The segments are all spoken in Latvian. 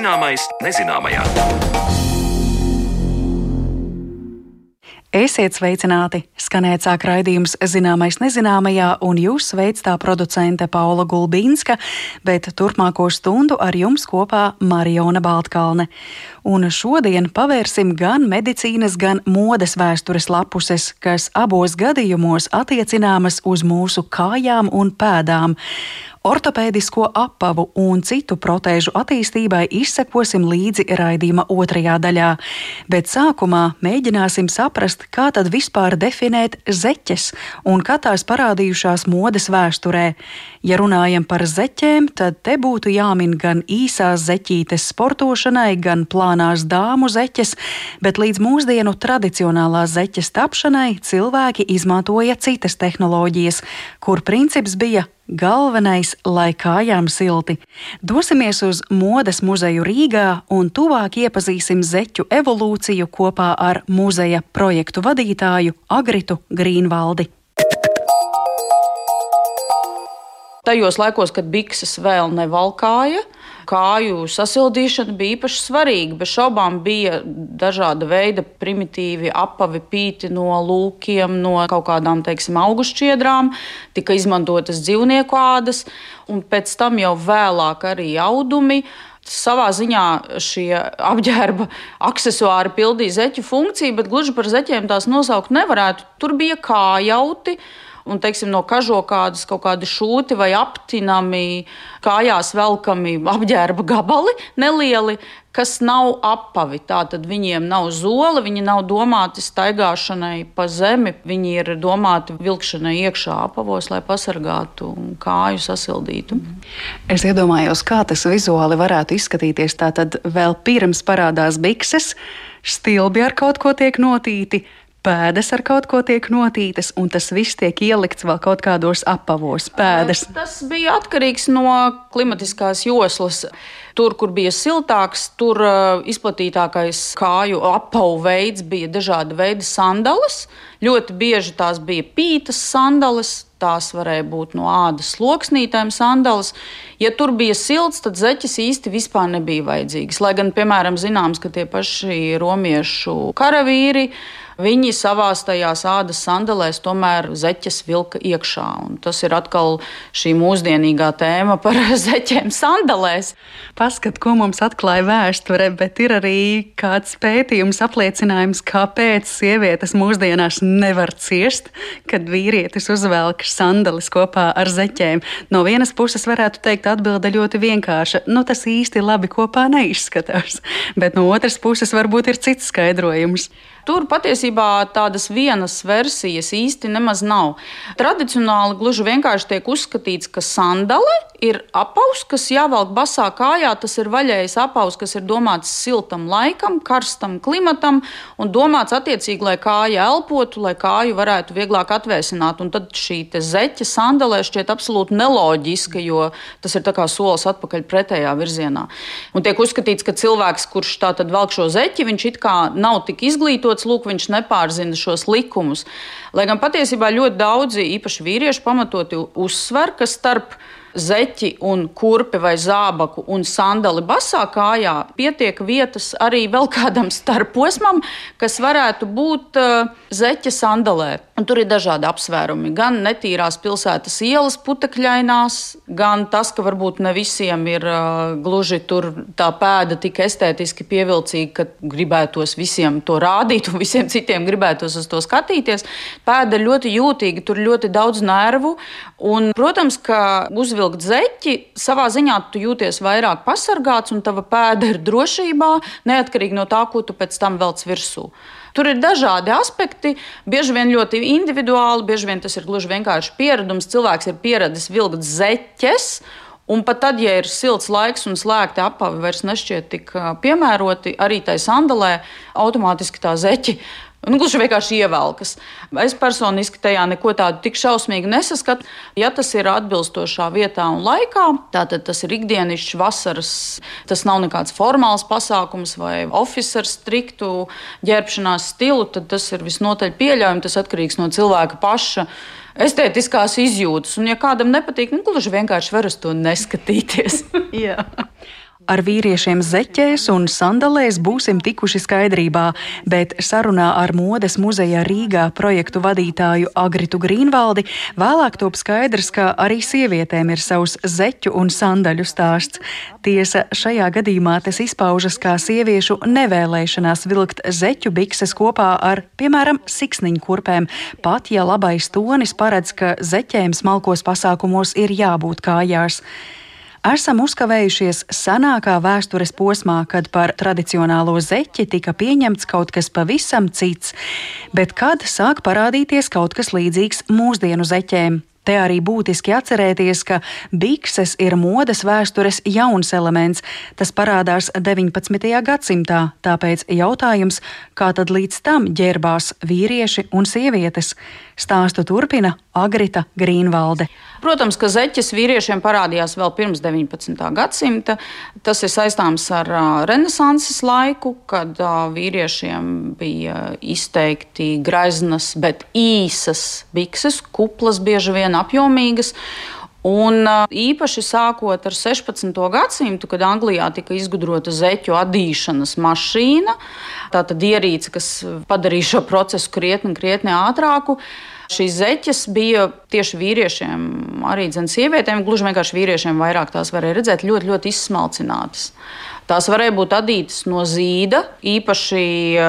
Zināmais nezināmajā. Esiet sveicināti! Skanēt sāk raidījums Zināmais nezināmajā, un jūs sveic tā producente Paula Gulbīnska, bet turpmāko stundu ar jums kopā Mariona Baltkalne. Un šodien pavērsim gan medicīnas, gan modes vēstures lapuses, kas abos gadījumos attiecināmas uz mūsu kājām un pēdām. Ortopēdisko apavu un citu protēžu attīstībai izsekosim līdzi raidījuma otrajā daļā, bet sākumā mēģināsim saprast, kā tad vispār definēt zeķes un kā tās parādījušās modes vēsturē. Ja runājam par zeķēm, tad te būtu jāmin gan īsās zeķītes sportošanai, gan plānās dāmu zeķes, bet līdz mūsdienu tradicionālās zeķes tapšanai cilvēki izmantoja citas tehnoloģijas, kur princips bija Galvenais, lai kājām silti. Dosimies uz modes muzeju Rīgā un tuvāk iepazīsim zeķu evolūciju kopā ar muzeja projektu vadītāju Agritu Grīnvaldi. Tajos laikos, kad bikses vēl nevalkāja, kāju sasildīšana bija īpaši svarīga. Bez šaubām bija dažāda veida primitīvi apavi pīti no lūkiem, no kaut kādām, teiksim, augušķiedrām, tika izmantotas dzīvnieku ādas, un pēc tam jau vēlāk arī audumi. Savā ziņā šie apģērba accessori pildīja zeķu funkciju, bet gluži par zeķiem tās nosaukt nevarētu. Tur bija kājauti, un teiksim, no kažokādas kaut kādi šūti vai aptinami, kājās velkami apģērba gabali nelieli, kas nav apavi. Tātad viņiem nav zola, viņi nav domāti staigāšanai pa zemi, viņi ir domāti vilkšanai iekšā apavos, lai pasargātu kāju sasildītu. Es iedomājos, kā tas vizuāli varētu izskatīties. Tātad vēl pirms parādās bikses, stilbi ar kaut ko tiek notīti pēdas ar kaut ko tiek notītas, un tas viss tiek ielikts vēl kaut kādos apavos. Pēdas. Tas bija atkarīgs no klimatiskās joslas. Tur, kur bija siltāks, tur uh, izplatītākais kāju apavu veids bija dažāda veida sandalas. Ļoti bieži tās bija pītas sandalas, tās varēja būt no ādas loksnītēm sandalas. Ja tur bija silts, tad zeķes īsti vispār nebija vajadzīgas. Lai gan, piemēram, zināms, ka tie paši romiešu karavīri Viņi savās tajās ādas sandalēs tomēr zeķes vilka iekšā. Tas ir atkal šī mūsdienīgā tēma par zeķiem sandalēs. Paskat, ko mums atklāja vēsture, bet ir arī kāds pētījums apliecinājums, kāpēc sievietes mūsdienās nevar ciest, kad vīrietis uzvelk sandalis kopā ar zeķēm. No vienas puses varētu teikt, atbilde ļoti vienkārša. Nu, tas īsti labi kopā neizskatās. Bet no otras puses varbūt ir cits skaidrojums. Tur patiesībā tādas vienas versijas īsti nemaz nav. Tradicionāli gluži vienkārši tiek uzskatīts, ka sandale ir apaus, kas jāvelk basā kājā. Tas ir vaļējs apaus, kas ir domāts siltam laikam, karstam klimatam un domāts attiecīgi, lai kāja elpotu, lai kāju varētu vieglāk atvēsināt. Un tad šī zeķa sandalē šķiet absolūti neloģiska, jo tas ir kā solis atpakaļ pretējā virzienā. Un tiek uzskatīts, ka cilvēks, kurš tā tad velk šo zeķi, viņš it kā nav tik izglītots, lūk, viņš nepārzina šos likumus. Lai gan patiesībā ļoti daudzi, īpaši vīrieši, pamatoti uzsver, ka starp zeķi un kurpi vai zābaku un sandali basā kājā, pietiek vietas arī vēl kādam starposmam, kas varētu būt uh, zeķa sandalē. Un tur ir dažādi apsvērumi. Gan netīrās pilsētas ielas putekļainās, gan tas, ka varbūt ne visiem ir uh, gluži tā pēda tik estētiski pievilcīga, ka gribētos visiem to rādīt un visiem citiem gribētos uz to skatīties. Pēda ir ļoti jūtīga, tur ļoti daudz nervu. Un, protams, ka uzvilkt zeķi, savā ziņā tu jūties vairāk pasargāts un tava pēda ir drošībā, neatkarīgi no tā, ko tu pēc tam velc virsū. Tur ir dažādi aspekti, bieži vien ļoti individuāli, bieži vien tas ir gluži vienkārši pieredums. Cilvēks ir pieradis vilkt zeķes. Un pat tad, ja ir silts laiks un slēgti apavi vairs nešķiet tik piemēroti, arī tai sandalē automātiski tā zeķi Nu, gluži vienkārši ievelkas. Es personiski tajā neko tādu tik šausmīgu nesaskatu. Ja tas ir atbilstošā vietā un laikā, tad tas ir ikdienišķs vasaras. Tas nav nekāds formāls pasākums vai oficiāls striktu ģērbšanās stilu, tad tas ir visnotaļ pieļaujami. Tas atkarīgs no cilvēka paša estētiskās izjūtas. Un, ja kādam nepatīk, nu, gluži vienkārši var uz to neskatīties. Ar vīriešiem zeķēs un sandalēs būsim tikuši skaidrībā, bet sarunā ar modes muzeja Rīgā projektu vadītāju Agritu Grīnvaldi vēlāk top skaidrs, ka arī sievietēm ir savs zeķu un sandaļu stāsts. Tiesa, šajā gadījumā tas izpaužas kā sieviešu nevēlēšanās vilkt zeķu bikses kopā ar, piemēram, siksniņu kurpēm, pat ja labais tonis paredz, ka zeķēm smalkos pasākumos ir jābūt kājās esam uzkavējušies senākā vēstures posmā, kad par tradicionālo zeķi tika pieņemts kaut kas pavisam cits, bet kad sāk parādīties kaut kas līdzīgs mūsdienu zeķēm. Te arī būtiski atcerēties, ka bikses ir modes vēstures jauns elements. Tas parādās 19. gadsimtā, tāpēc jautājums, kā tad līdz tam ģērbās vīrieši un sievietes, stāstu turpina Agrita Grīnvalde. Protams, ka zeķes vīriešiem parādījās vēl pirms 19. gadsimta. Tas ir saistāms ar Renesanses laiku, kad vīriešiem bija izteikti greiznas, bet īsas bikses, kuplas, bieži vien apjomīgas. Un īpaši sākot ar 16. gadsimtu, kad Anglijā tika izgudrota zeķu adīšanas mašīna, tā tad ierīce, kas padarīja šo procesu krietni, krietni ātrāku. Šīs zeķes bija tieši vīriešiem, arī sievietēm, gluži vienkārši vīriešiem vairāk tās varēja redzēt ļoti, ļoti izsmalcinātas. Tās varēja būt adītas no zīda, īpaši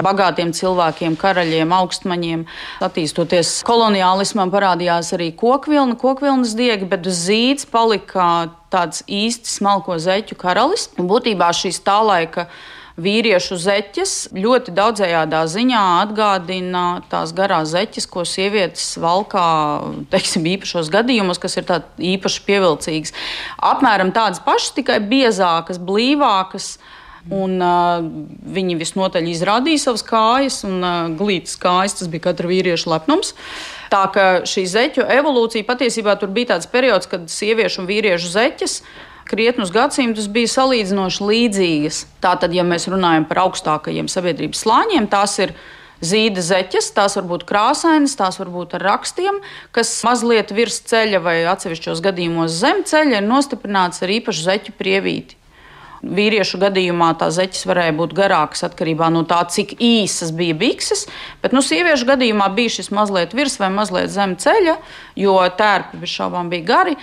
bagātiem cilvēkiem, karaļiem, augstmaņiem. Attīstoties koloniālismam, parādījās arī kokvilna, kokvilnas diegi, bet zīds palika tāds īsti smalko zeķu karalis. Un būtībā šīs tā laika vīriešu zeķes ļoti daudzējādā ziņā atgādina tās garās zeķes, ko sievietes valkā teiksim, īpašos gadījumos, kas ir īpaši pievilcīgas. Apmēram tādas pašas, tikai biezākas, blīvākas. Un, uh, viņi visnotaļ izrādīja savas kājas, un uh, glītas kājas tas bija katra vīrieša lepnums. Tā ka šī zeķu evolūcija patiesībā tur bija tāds periods, kad sieviešu un vīriešu zeķes krietnus gadsimtus bija salīdzinoši līdzīgas. Tātad, ja mēs runājam par augstākajiem sabiedrības slāņiem, tās ir zīda zeķes, tās var būt krāsainas, tās var būt ar rakstiem, kas mazliet virs ceļa vai atsevišķos gadījumos zem ceļa ir nostiprināts ar īpašu zeķu prievīti. Vīriešu gadījumā tā zeķis varēja būt garāks atkarībā no tā, cik īsas bija bikses, bet nu, sieviešu gadījumā bija šis mazliet virs vai mazliet zem ceļa, jo tērpi bez šaubām bija gari.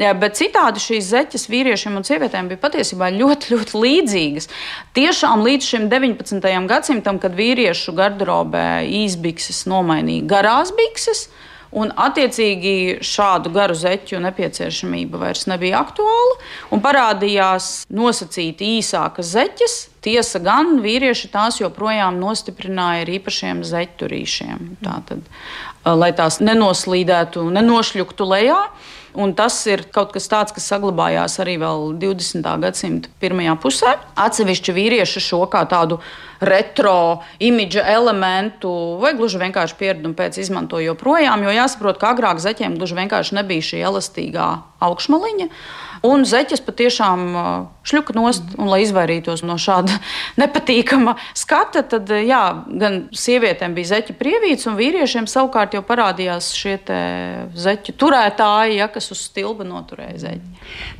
Jā, bet citādi šīs zeķes vīriešiem un sievietēm bija patiesībā ļoti, ļoti līdzīgas. Tiešām līdz šim 19. gadsimtam, kad vīriešu garderobē īsbikses nomainīja garās bikses, Un, attiecīgi, šādu garu zeķu nepieciešamība vairs nebija aktuāla. Parādījās nosacīti īsākas zeķes. Tiesa gan vīrieši tās joprojām nostiprināja ar īpašiem zeķurīšiem. Tātad, lai tās nenoslīdētu, nenošļuktu lejā. Un tas ir kaut kas tāds, kas saglabājās arī 20. gadsimta pirmajā pusē. Atsevišķi vīrieši šo kā tādu retro imidža elementu, vai gluži vienkārši pieradumu pēc izmanto joprojām, jo jāsaprot, ka agrāk zeķiem gluži vienkārši nebija šī elastīgā augšmaliņa. Un zeķes patiešām šļuka nost, un lai izvairītos no šāda nepatīkama skata, tad jā, gan sievietēm bija zeķa prievīts, un vīriešiem savukārt jau parādījās šie zeķu turētāji, ja, kas uz stilba noturēja zeķi.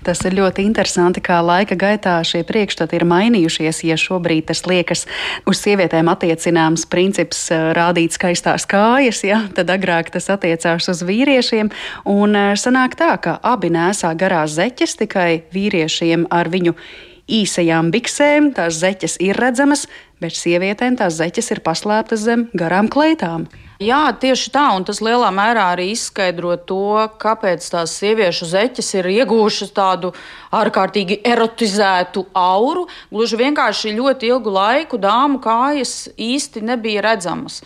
Tas ir ļoti interesanti, kā laika gaitā šie priekšstati ir mainījušies. Ja šobrīd tas liekas uz sievietēm attiecināms princips rādīt skaistās kājas, ja, tad agrāk tas attiecās uz vīriešiem. Un sanāk tā, ka abi nesā garās zeķes, tikai vīriešiem ar viņu īsajām biksēm tās zeķes ir redzamas, bet sievietēm tās zeķes ir paslēptas zem garām kleitām. Jā, tieši tā, un tas lielā mērā arī izskaidro to, kāpēc tās sieviešu zeķes ir iegūšas tādu ārkārtīgi erotizētu auru. Gluži vienkārši ļoti ilgu laiku dāmu kājas īsti nebija redzamas.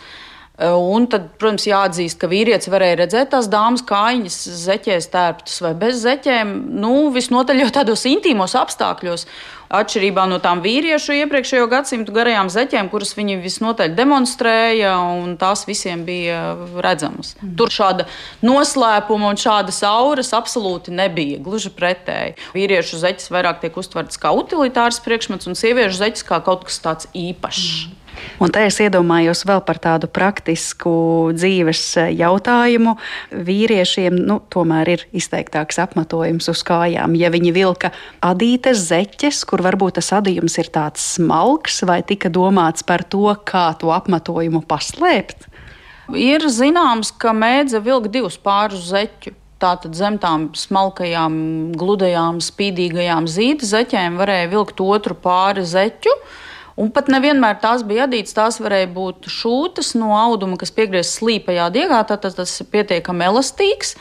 Un tad, protams, jāatzīst, ka vīrietis varēja redzēt tās dāmas kājiņas, zeķēs tērptas vai bez zeķēm, nu, visnotaļ jau tādos intīmos apstākļos. Atšķirībā no tām vīriešu iepriekšējo gadsimtu garajām zeķēm, kuras viņi visnotaļ demonstrēja, un tās visiem bija redzamas. Mm. Tur šāda noslēpuma un šādas auras absolūti nebija. Gluži pretēji. Vīriešu zeķis vairāk tiek uztverts kā utilitārs priekšmets, un sieviešu zeķis kā kaut kas tāds īpašs. Mm. Un te es iedomājos vēl par tādu praktisku dzīves jautājumu. Vīriešiem nu, tomēr ir izteiktāks apmetojums uz kājām. Ja viņi vilka adītes zeķes, kur varbūt tas adījums ir tāds smalks, vai tika domāts par to, kā to apmetojumu paslēpt? Ir zināms, ka mēdza vilkt divus pārus zeķu. Tātad zem tām smalkajām, gludajām, spīdīgajām zīda zeķēm varēja vilkt otru pāri zeķu. Un pat nevienmēr tās bija adītas, tās varēja būt šūtas no auduma, kas piegrieztas slīpajā diegā, tad tas ir pietiekami elastīgs.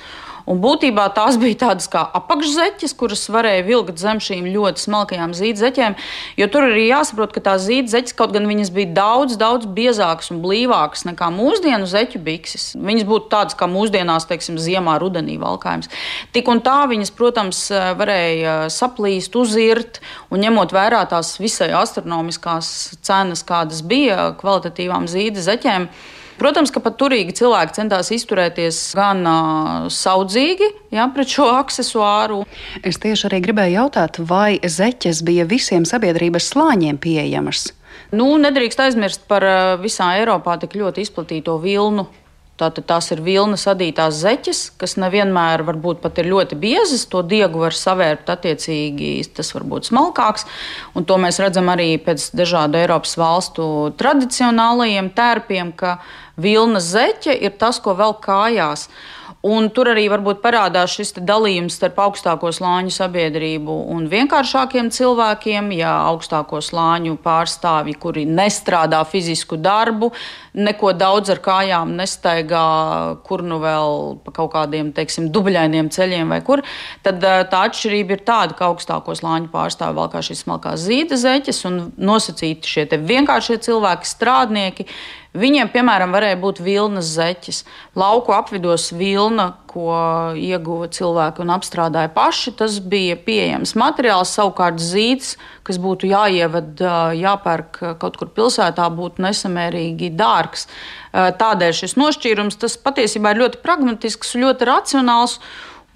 Un būtībā tās bija tādas kā apakšzeķes, kuras varēja vilkt zem šīm ļoti smalkajām zīdzeķēm. Jo tur arī jāsaprot, ka tās zīdzeķes, kaut gan viņas bija daudz, daudz biezākas un blīvākas nekā mūsdienu zeķu bikses, viņas būtu tādas kā mūsdienās, teiksim, ziemā, rudenī valkājums. Tik un tā viņas, protams, varēja saplīst, uzirt, un ņemot vērā tās visai astronomiskās cenas, kādas bija kvalitatīvām zīdzeķēm. Protams, ka pat turīgi cilvēki centās izturēties gan uh, saudzīgi ja, pret šo accessoāru. Es tieši arī gribēju jautāt, vai zeķes bija visiem sabiedrības slāņiem pieejamas? Nu, nedrīkst aizmirst par visā Eiropā tik ļoti izplatīto vilnu Tātad tās ir vilnas adītās zeķes, kas nevienmēr varbūt pat ir ļoti biezas. To diegu var savērpt attiecīgi, tas var būt smalkāks. Un to mēs redzam arī pēc dažādu Eiropas valstu tradicionālajiem tērpiem, ka vilnas zeķe ir tas, ko vēl kājās. Un tur arī varbūt parādās šis dalījums starp augstāko slāņu sabiedrību un vienkāršākiem cilvēkiem. Ja augstāko slāņu pārstāvji, kuri nestrādā fizisku darbu, neko daudz ar kājām nestaigā, kur nu vēl pa kaut kādiem, teiksim, dubļainiem ceļiem vai kur, tad eh, tā atšķirība ir tāda, ka augstāko slāņu pārstāvji vēl kā šīs smalkās zīda zeķes un nosacīti šie vienkāršie cilvēki, strādnieki Viņiem, piemēram, varēja būt vilnas zeķes. Lauku apvidos vilna, ko ieguva cilvēki un apstrādāja paši, tas bija pieejams materiāls. Savukārt zīds, kas būtu jāieved, jāpērk kaut kur pilsētā, būtu nesamērīgi dārgs. Tādēļ šis nošķīrums patiesībā ir ļoti pragmatisks, ļoti racionāls.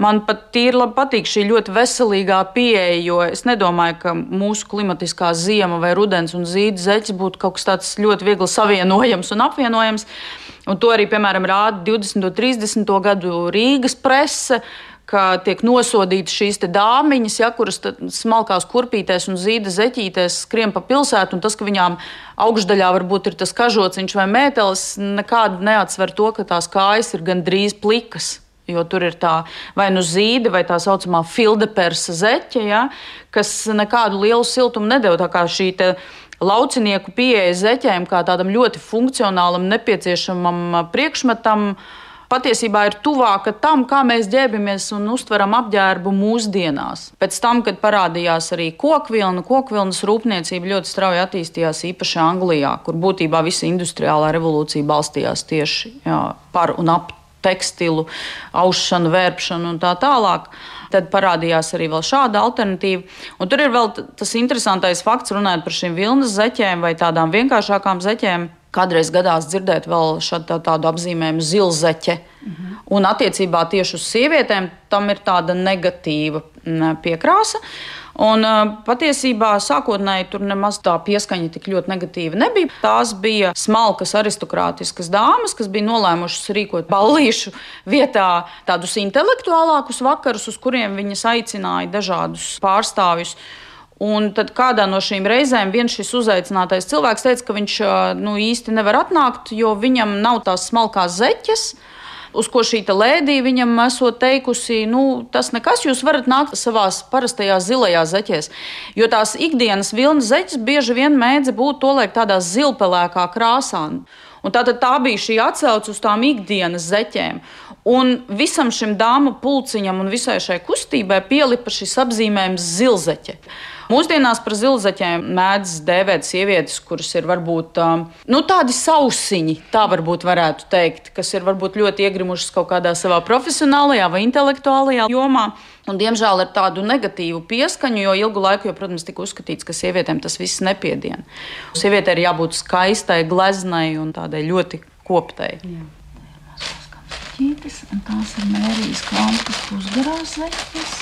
Man pat tīri labi patīk šī ļoti veselīgā pieeja, jo es nedomāju, ka mūsu klimatiskā ziema vai rudens un zīda zeķis būtu kaut kas tāds ļoti viegli savienojams un apvienojams. Un to arī, piemēram, rāda 20. un 30. gadu Rīgas prese ka tiek nosodītas šīs dāmiņas, ja, kuras smalkās kurpītēs un zīda zeķītēs skrien pa pilsētu, un tas, ka viņām augšdaļā varbūt ir tas kažociņš vai mētelis, nekādu neatsver to, ka tās kājas ir gandrīz plikas. Jo tur ir tā vai nu zīde, vai tā saucamā fildepersa zeķe, ja, kas nekādu lielu siltumu nedēļ. Tā kā šī laucinieku pieeja zeķēm, kā tādam ļoti funkcionālam, nepieciešamam priekšmetam, patiesībā ir tuvāka tam, kā mēs ģērbamies un uztveram apģērbu mūsdienās. Pēc tam, kad parādījās arī kokvilna, kokvilnas rūpniecība ļoti strauji attīstījās īpaši Anglijā, kur būtībā visa industriālā revolūcija balstījās tieši jā, par un ap tekstilu, aušanu, vērpšanu un tā tālāk. Tad parādījās arī šāda alternatīva. Un tur ir vēl tas interesantais fakts, runājot par šīm vilnas zeķēm vai tādām vienkāršākām zeķēm. Kādreiz gadās dzirdēt vēl šādu tādu apzīmējumu zilzeķe. Mhm. Un attiecībā tieši uz sievietēm tam ir tāda negatīva piekrāsa. Un, patiesībā sākotnēji tur nemaz tā pieskaņa tik ļoti negatīva nebija. Tās bija smalkas aristokrātiskas dāmas, kas bija nolēmušas rīkot ballīšu vietā tādus intelektuālākus vakarus, uz kuriem viņas aicināja dažādus pārstāvjus. Un tad kādā no šīm reizēm viens šis uzaicinātais cilvēks teica, ka viņš nu, īsti nevar atnākt, jo viņam nav tās smalkās zeķes uz ko šī lēdija viņam esot teikusi, nu, tas nekas, jūs varat nākt savā parastajās zilajās zeķēs. Jo tās ikdienas vilnas zeķes bieži vien mēdz būt tolaik tādā zilpelēkā krāsā. Un tā, tā bija šī atcauce uz tām ikdienas zeķēm. Un visam šim dāmu pulciņam un visai šai kustībai pielipa šis apzīmējums zilzeķe. Mūsdienās par zilzaķiem mēdz dēvēt sievietes, kuras ir varbūt um, nu, tādi sausiņi, tā varbūt varētu teikt, kas ir varbūt ļoti iegrimušas kaut kādā savā profesionālajā vai intelektuālajā jomā. Un, diemžēl ar tādu negatīvu pieskaņu, jo ilgu laiku, jo, protams, tika uzskatīts, ka sievietēm tas viss nepiedien. Sievietei ir jābūt skaistai, gleznai un tādai ļoti koptai. Jā. Tās ir mērijas klampas pusgarās zeķes.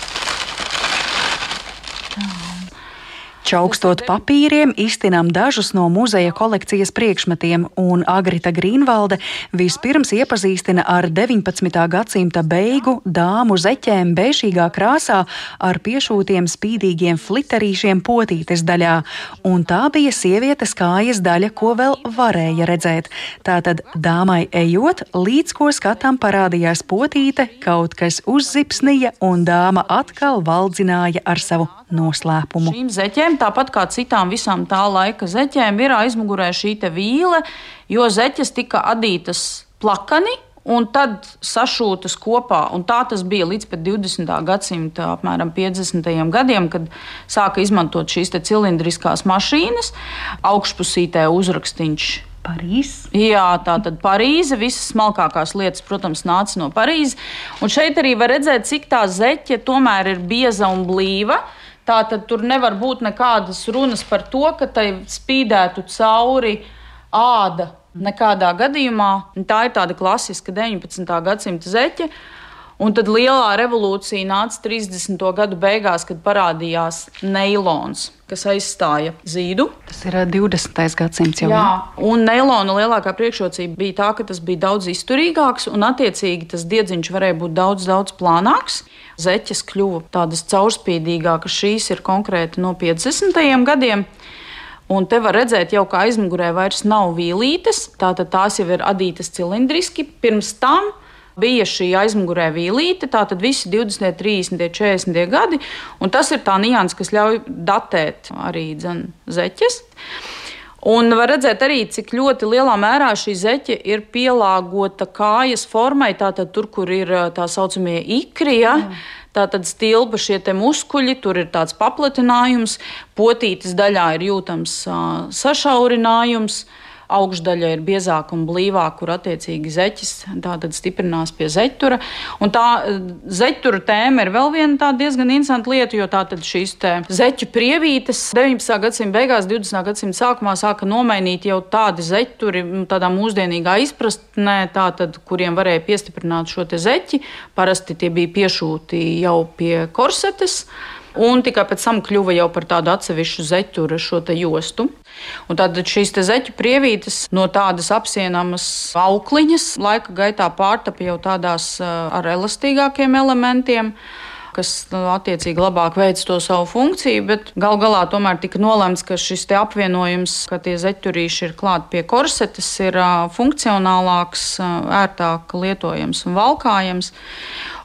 Čaukstot papīriem, iztinām dažus no muzeja kolekcijas priekšmetiem, un Agrita Grīnvalde vispirms iepazīstina ar 19. gadsimta beigu dāmu zeķēm bēšīgā krāsā ar piešūtiem spīdīgiem fliterīšiem potītes daļā, un tā bija sievietes kājas daļa, ko vēl varēja redzēt. Tātad dāmai ejot, līdz ko skatām parādījās potīte, kaut kas uzzipsnīja, un dāma atkal valdzināja ar savu noslēpumu. Šīm zeķēm, tāpat kā citām visām tā laika zeķēm, ir aizmugurē šī vīle, jo zeķes tika adītas plakani. Un tad sašūtas kopā. Un tā tas bija līdz 20. gadsimta apmēram 50. gadiem, kad sāka izmantot šīs cilindriskās mašīnas. Augšpusītē uzrakstīns Parīzes. Jā, tā tad Parīze. Visas smalkākās lietas, protams, nāca no Parīzes. Un šeit arī var redzēt, cik tā zeķe tomēr ir bieza un blīva. Tātad tur nevar būt nekādas runas par to, ka tai spīdētu cauri āda. Nekādā gadījumā tā ir tāda klasiska 19. gadsimta zeķe. Un tad lielā revolūcija nāca 30. gadu beigās, kad parādījās neilons, kas aizstāja zīdu. Tas ir 20. gadsimts jau. Jā, un neilona lielākā priekšrocība bija tā, ka tas bija daudz izturīgāks un attiecīgi tas diedziņš varēja būt daudz, daudz plānāks zeķes kļuva tādas caurspīdīgākas. Šīs ir konkrēti no 50. gadiem. Un te var redzēt, jau kā aizmugurē vairs nav vīlītes, tātad tās jau ir adītas cilindriski. Pirms tam bija šī aizmugurē vīlīte, tātad visi 20, 30, 40 gadi. Un tas ir tā nianses, kas ļauj datēt arī dzen, zeķes. Un var redzēt arī, cik ļoti lielā mērā šī zeķe ir pielāgota kājas formai, tātad tur, kur ir tā saucamie ikri. Ja? Tātad stilpa šie muskuļi, tur ir tāds paplatinājums, potītes daļā ir jūtams uh, sašaurinājums. Uh, augšdaļa ir biezāka un blīvāka, kur attiecīgi zeķis stiprinās pie zeķura. Un tā eh, zeķura tēma ir vēl viena diezgan interesanta lieta, jo tātad šīs zeķu prievītes 19. gadsimta beigās, 20. gadsimta sākumā sāka nomainīt jau tādi zeķuri, tādā mūsdienīgā izpratnē, tātad, kuriem varēja piestiprināt šo zeķi. Parasti tie bija piešūti jau pie korsetes un tikai pēc tam kļuva jau par tādu atsevišķu zeķu šo jostu. Un tad šīs zeķu prievītes no tādas apsienamas aukliņas laika gaitā pārtapa jau tādās ar elastīgākiem elementiem kas nu, attiecīgi labāk veic to savu funkciju, bet gal galā tomēr tika nolemts, ka šis apvienojums, ka tie zeķurīši ir klāti pie korsetes, ir funkcionālāks, ērtāk lietojams un valkājams.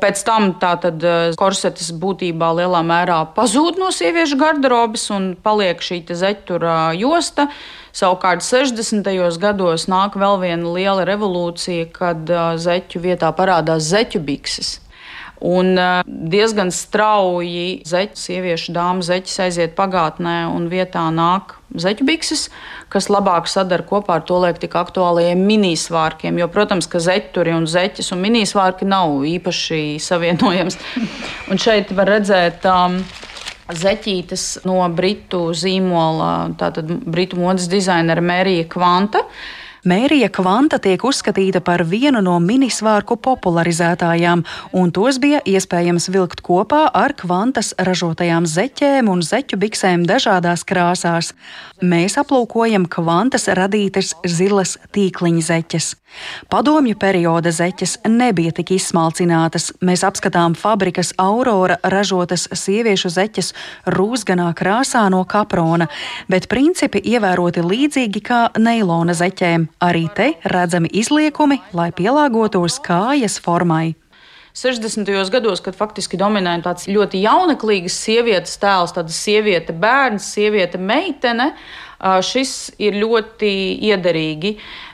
Pēc tam tātad korsetes būtībā lielā mērā pazūd no sieviešu garderobes un paliek šī zeķura josta. Savukārt 60. gados nāk vēl viena liela revolūcija, kad zeķu vietā parādās zeķu bikses. Un diezgan strauji zeķu, sieviešu dāmas zeķis aiziet pagātnē, un vietā nāk zeķu bikses, kas labāk sadara kopā ar to liek tik aktuālajiem minisvārkiem. Jo, protams, ka zeķuri un zeķis un minisvārki nav īpaši savienojams. Un šeit var redzēt. Um, Zeķītes no britu zīmola, tātad britu modes dizainera Mērija Kvanta. Uh, Mērija Kvanta tiek uzskatīta par vienu no minisvārku popularizētājām, un tos bija iespējams vilkt kopā ar kvantas ražotajām zeķēm un zeķu biksēm dažādās krāsās. Mēs aplūkojam kvantas radītas zilas tīkliņa zeķes. Padomju perioda zeķes nebija tik izsmalcinātas. Mēs apskatām fabrikas Aurora ražotas sieviešu zeķes rūsganā krāsā no kaprona, bet principi ievēroti līdzīgi kā neilona zeķēm. Arī te redzami izliekumi, lai pielāgotos kājas formai. 60. gados, kad faktiski dominēja tāds ļoti jauneklīgs sievietes tēls, tāda sieviete, bērns, sieviete, meitene, šis ir ļoti iederīgi.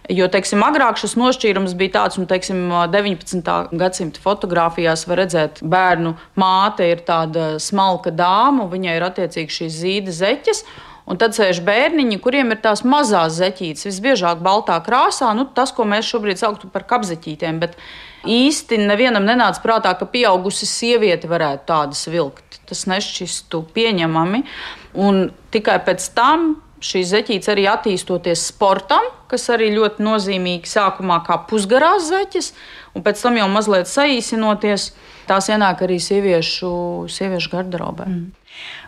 Jo, teiksim, agrāk šis nošķīrums bija tāds, un, teiksim, 19. gadsimta fotografijās var redzēt, bērnu māte ir tāda smalka dāma, viņai ir attiecīgi šīs zīda zeķes. Un tad sēž bērniņi, kuriem ir tās mazās zeķītes, visbiežāk baltā krāsā, nu, tas, ko mēs šobrīd saucam par kapzeķītēm. Bet īsti nevienam nenāca prātā, ka pieaugusi sieviete varētu tādas vilkt. Tas nešķistu pieņemami. Un tikai pēc tam šīs zeķītes arī attīstoties sportam, kas arī ļoti nozīmīgi sākumā kā pusgarās zeķes, un pēc tam jau mazliet saīsinoties, tās ienāk arī sieviešu, sieviešu garderobē. Mm.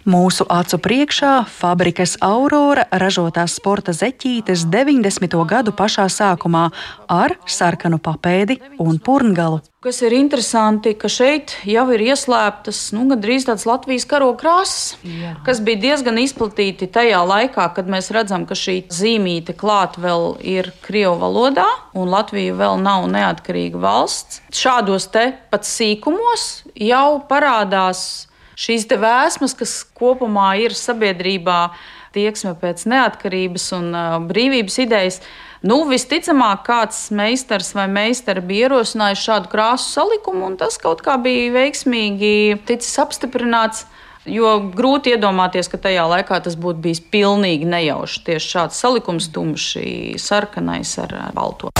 Mūsu acu priekšā fabrikas Aurora ražotās sporta zeķītes 90. gadu pašā sākumā ar sarkanu papēdi un purngalu. Kas ir interesanti, ka šeit jau ir ieslēptas nu, gandrīz tādas Latvijas karoga krāsas, Jā. kas bija diezgan izplatīti tajā laikā, kad mēs redzam, ka šī zīmīte klāt vēl ir Krievu valodā, un Latvija vēl nav neatkarīga valsts. Šādos te pat sīkumos jau parādās šīs vēsmas, kas kopumā ir sabiedrībā, tieksme pēc neatkarības un uh, brīvības idejas. Nu, visticamāk, kāds meistars vai meistara bija ierosinājuši šādu krāsu salikumu, un tas kaut kā bija veiksmīgi ticis apstiprināts. Jo grūti iedomāties, ka tajā laikā tas būtu bijis pilnīgi nejauši. Tieši šāds salikums, tumšs, sarkanais ar balto.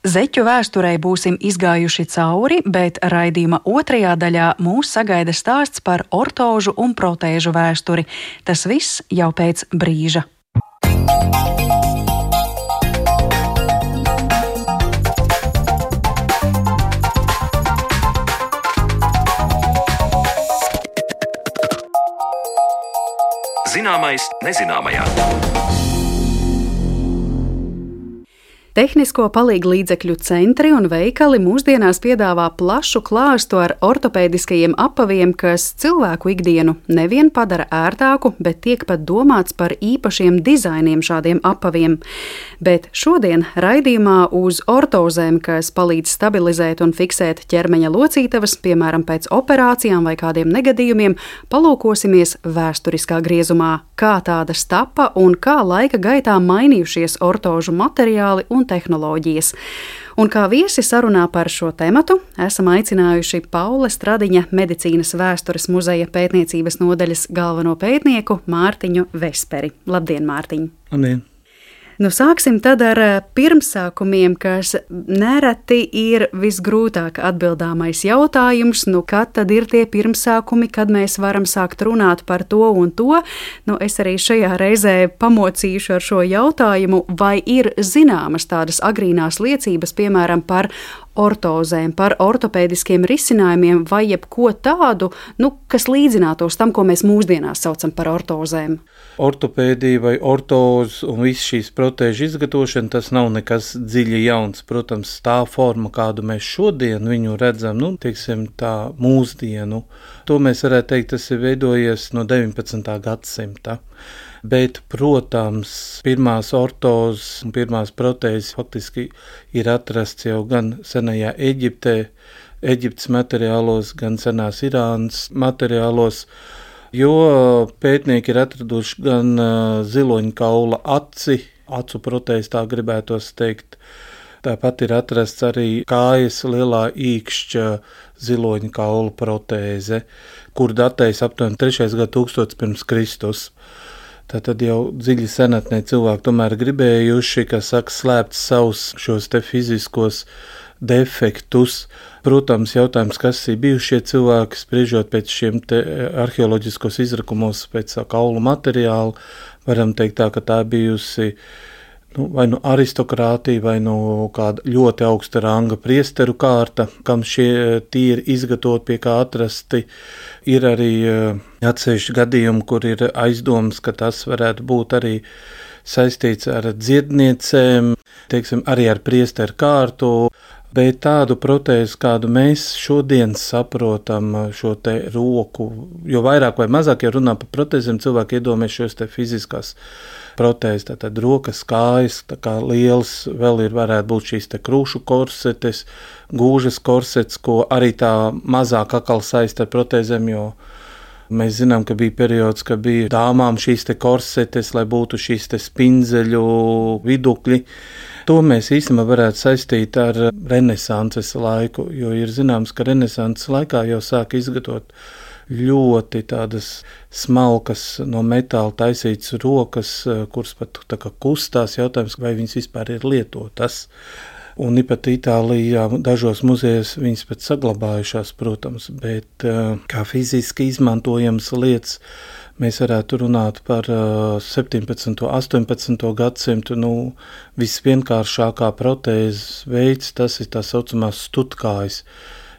Zeķu vēsturei būsim izgājuši cauri, bet raidījuma otrajā daļā mūs sagaida stāsts par ortožu un protēžu vēsturi. Tas viss jau pēc brīža. Zināmais nezināmajā. Tehnisko palīgu līdzekļu centri un veikali mūsdienās piedāvā plašu klāstu ar ortopēdiskajiem apaviem, kas cilvēku ikdienu nevien padara ērtāku, bet tiek pat domāts par īpašiem dizainiem šādiem apaviem. Bet šodien raidījumā uz ortozēm, kas palīdz stabilizēt un fiksēt ķermeņa locītavas, piemēram, pēc operācijām vai kādiem negadījumiem, palūkosimies vēsturiskā griezumā, kā tādas tapa un kā laika gaitā mainījušies ortožu materiāli un un tehnoloģijas. Un kā viesi sarunā par šo tematu esam aicinājuši Paula Stradiņa medicīnas vēstures muzeja pētniecības nodaļas galveno pētnieku Mārtiņu Vesperi. Labdien, Mārtiņ! Labdien! Nu, sāksim tad ar eh, pirmsākumiem, kas nereti ir visgrūtāk atbildāmais jautājums. Nu, kad tad ir tie pirmsākumi, kad mēs varam sākt runāt par to un to? Nu, es arī šajā reizē pamocīšu ar šo jautājumu, vai ir zināmas tādas agrīnās liecības, piemēram, par ortozēm, par ortopēdiskiem risinājumiem vai jebko tādu, nu, kas līdzinātos tam, ko mēs mūsdienās saucam par ortozēm. Ortopēdija vai ortoz un viss šīs protēžu izgatavošana, tas nav nekas dziļi jauns. Protams, tā forma, kādu mēs šodien viņu redzam, nu, teiksim, tā mūsdienu, to mēs varētu teikt, tas ir veidojies no 19. gadsimta. Bet, protams, pirmās ortozes un pirmās protēzes faktiski ir atrasts jau gan senajā Eģiptē, Eģiptes materiālos, gan senās Irānas materiālos, jo pētnieki ir atraduši gan uh, ziloņa kaula aci, acu protēzi tā gribētos teikt, Tāpat ir atrasts arī kājas lielā īkšķa ziloņa kaula protēze, kur datējas aptuveni 3. gadsimta pirms Kristus. Tad jau dziļi senatnē cilvēki tomēr gribējuši, ka saka, slēpt savus šos te fiziskos defektus. Protams, jautājums, kas ir bijuši šie cilvēki, spriežot pēc šiem arheoloģiskos izrakumos, pēc kaulu materiāla, varam teikt tā, ka tā bijusi nu, vai nu aristokrātija, vai nu kāda ļoti augsta ranga priesteru kārta, kam šie tīri izgatavoti, pie kā atrasti. Ir arī eh, atsevišķi gadījumi, kur ir aizdoms, ka tas varētu būt arī saistīts ar dziedniecēm, teiksim, arī ar priesteru kārtu. Bet tādu protēzi, kādu mēs šodien saprotam, šo roku, jo vairāk vai mazāk, ja runā par protēzēm, cilvēki iedomājas šos fiziskās protēzes, tātad rokas, kājas, tā kā liels, vēl ir varētu būt šīs krūšu korsetes, gūžas korsets, ko arī tā mazāk akal saista ar protēzēm, jo mēs zinām, ka bija periods, kad bija dāmām šīs korsetes, lai būtu šīs spinzeļu vidukļi. To mēs īstenībā varētu saistīt ar renesanses laiku, jo ir zināms, ka renesanses laikā jau sāk izgatavot ļoti tādas smalkas no metāla taisītas rokas, kuras pat kustās. Jautājums, vai viņas vispār ir lietotas. Un pat Itālijā dažos muzejos viņas pat saglabājušās, protams, bet kā fiziski izmantojams lietas mēs varētu runāt par 17. un 18. gadsimtu. Nu, visvienkāršākā protēzes veids tas ir tā saucamās stutkājas.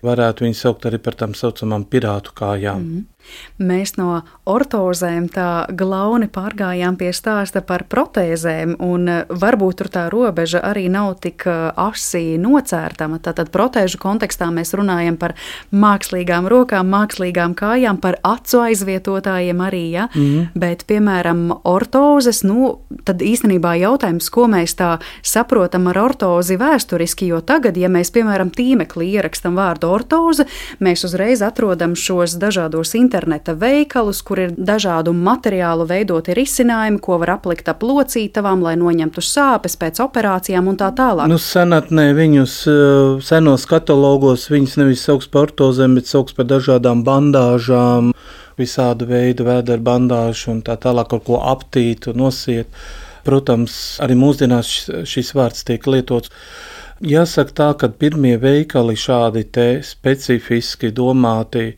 Varētu viņu saukt arī par tām saucamām pirātu kājām. Mm. Mēs no ortozēm tā glauni pārgājām pie stāsta par protēzēm, un eh, varbūt tur tā robeža arī nav tik eh, asi nocērtama. Tātad protēžu kontekstā mēs runājam par mākslīgām rokām, mākslīgām kājām, par acu aizvietotājiem arī, ja? mm -hmm. bet, piemēram, ortozes, nu, tad īstenībā jautājums, ko mēs tā saprotam ar ortozi vēsturiski, jo tagad, ja mēs, piemēram, tīmeklī ierakstam vārdu ortoze, mēs uzreiz atrodam šos dažādos internetus interneta veikalus, kur ir dažādu materiālu veidoti risinājumi, ko var aplikt ap locītavām, lai noņemtu sāpes pēc operācijām un tā tālāk. Nu, senatnē viņus eh, senos katalogos viņus nevis sauc par ortozēm, bet sauc par dažādām bandāžām, visādu veidu vēdera bandāžu un tā tālāk, ar ko aptīt un nosiet. Protams, arī mūsdienās šis vārds tiek lietots. Jāsaka tā, ka pirmie veikali šādi specifiski domāti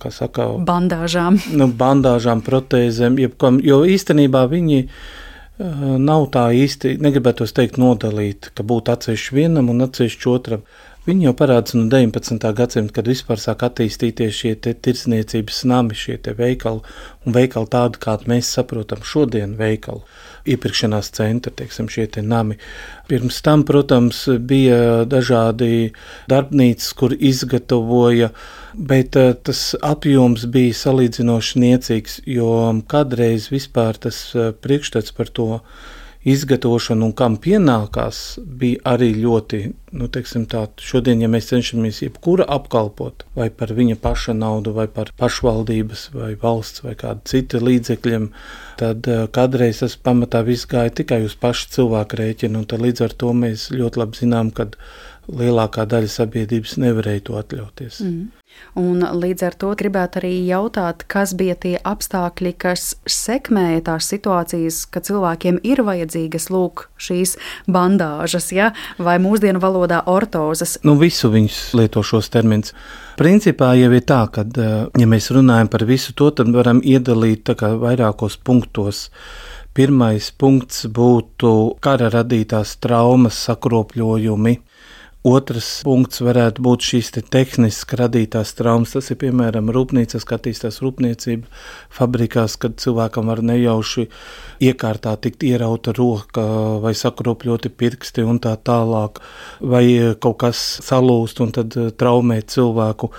kā saka, bandāžām. Nu, bandāžām, protēzēm, jebkam, jo īstenībā viņi uh, nav tā īsti, negribētu teikt, nodalīt, ka būtu atsevišķi vienam un atsevišķi otram. Viņi jau parādās no 19. gadsimta, kad vispār sāk attīstīties šie tirdzniecības nami, šie veikali un veikali tādi, kādi mēs saprotam šodien veikalu iepirkšanās centri, teiksim, šie te nami. Pirms tam, protams, bija dažādi darbnīcas, kur izgatavoja, bet eh, tas apjoms bija salīdzinoši niecīgs, jo kādreiz vispār tas eh, priekšstats par to izgatavošana un kam pienākās, bija arī ļoti, nu, teiksim, tā, šodien, ja mēs cenšamies jebkura apkalpot, vai par viņa paša naudu, vai par pašvaldības, vai valsts, vai kādu citu līdzekļiem, tad uh, kādreiz tas pamatā viss gāja tikai uz pašu cilvēku rēķinu, un tad līdz ar to mēs ļoti labi zinām, ka lielākā daļa sabiedrības nevarēja to atļauties. Mm. Un līdz ar to gribētu arī jautāt, kas bija tie apstākļi, kas sekmēja tās situācijas, ka cilvēkiem ir vajadzīgas lūk šīs bandāžas, ja? vai mūsdienu valodā ortozes. Nu, visu viņus lieto šos terminus. Principā jau ir tā, ka, ja mēs runājam par visu to, tad varam iedalīt vairākos punktos. Pirmais punkts būtu kara radītās traumas, sakropļojumi, Otrs punkts varētu būt šīs te tehniski radītās traumas. Tas ir piemēram rūpnīcas, kā attīstās rūpniecība, fabrikās, kad cilvēkam var nejauši iekārtā tikt ierauta roka vai sakropļoti pirksti un tā tālāk, vai kaut kas salūst un tad eh, traumēt cilvēku.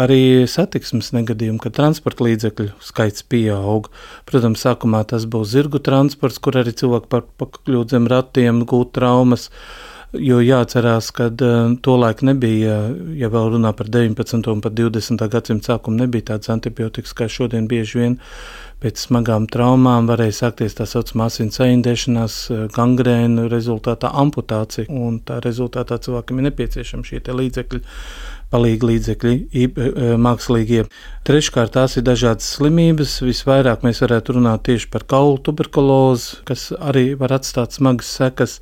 Arī satiksmes negadījumi, kad transporta līdzekļu skaits pieaug. Protams, sākumā tas būs zirgu transports, kur arī cilvēki pakļūt zem ratiem gūt traumas. Jo jāatcerās, ka uh, tolaik nebija, ja vēl runā par 19. un pat 20. gadsimta sākumu, nebija tādas antibiotikas, kā šodien bieži vien pēc smagām traumām varēja sākties tā saucamā asins aindēšanās, gangrēna rezultātā amputācija, un tā rezultātā cilvēkam ir nepieciešami šie līdzekļi, palīgi līdzekļi, mākslīgie. Treškārt, tās ir dažādas slimības, visvairāk mēs varētu runāt tieši par kaulu tuberkulozi, kas arī var atstāt smagas sekas.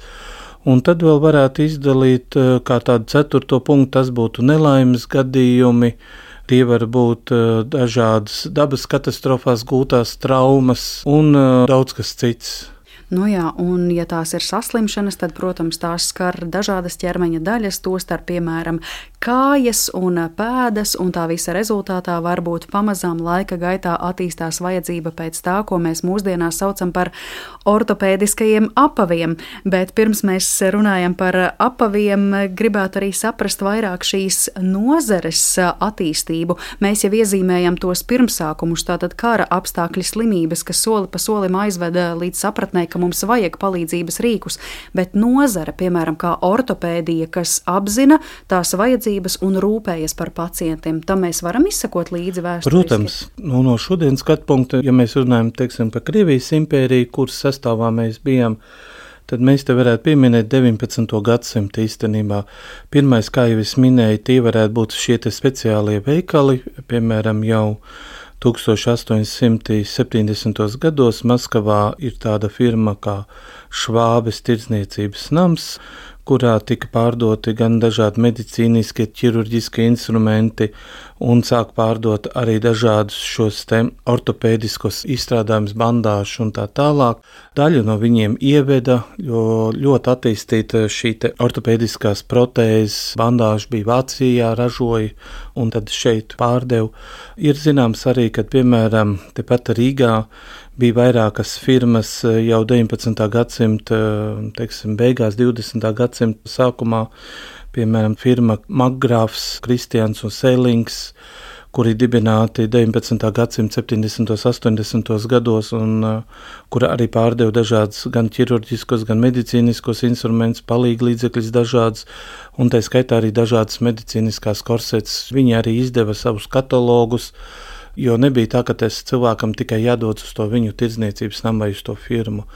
Un tad vēl varētu izdalīt eh, kā tādu ceturto punktu, tas būtu nelaimes gadījumi. Tie var būt eh, dažādas dabas katastrofās gūtās traumas un eh, daudz kas cits. Nu jā, un ja tās ir saslimšanas, tad, protams, tās skar dažādas ķermeņa daļas, tostarp, piemēram, kājas un pēdas, un tā visa rezultātā varbūt pamazām laika gaitā attīstās vajadzība pēc tā, ko mēs mūsdienās saucam par ortopēdiskajiem apaviem. Bet pirms mēs runājam par apaviem, gribētu arī saprast vairāk šīs nozares attīstību. Mēs jau iezīmējam tos pirmsākumus, tātad kara apstākļi slimības, kas soli pa solim aizveda līdz sapratnē, ka mums vajag palīdzības rīkus, bet nozara, piemēram, kā ortopēdija, kas apzina tās vajadzības un rūpējas par pacientiem, tam mēs varam izsekot līdzi vēsturiski. Protams, nu, no šodienas skatu punkta, ja mēs runājam teiksim, par Krievijas impēriju, kuras sastāvā mēs bijām, tad mēs te varētu pieminēt 19. gadsimtu īstenībā. Pirmais, kā jau es minēju, tie varētu būt šie speciālie veikali, piemēram, jau 1870. gados Maskavā ir tāda firma kā Švābes tirdzniecības nams, kurā tika pārdoti gan dažādi medicīniskie, ķirurģiskie instrumenti, un sāk pārdot arī dažādus šos ortopēdiskos izstrādājumus, bandāžus un tā tālāk. Daļu no viņiem ieveda, jo ļoti attīstīta šī ortopēdiskās protēzes bandāža bija Vācijā, ražoja un tad šeit pārdeva. Ir zināms arī, ka piemēram tepat Rīgā bija vairākas firmas eh, jau 19. gadsimta teiksim, beigās, 20. gadsimta sākumā, piemēram, firma Magrāfs, Kristians un Sēlings, kuri dibināti 19. gadsimta 70. un 80. gados, un uh, kura arī pārdeva dažādus gan ķirurģiskos, gan medicīniskos instrumentus, palīgi līdzekļus dažādus, un tā skaitā arī dažādas medicīniskās korsetes. Viņi arī izdeva savus katalogus, Jo nebija tā, ka tas cilvēkam tikai jādodas uz to viņu tirdzniecības namu vai uz to firmu.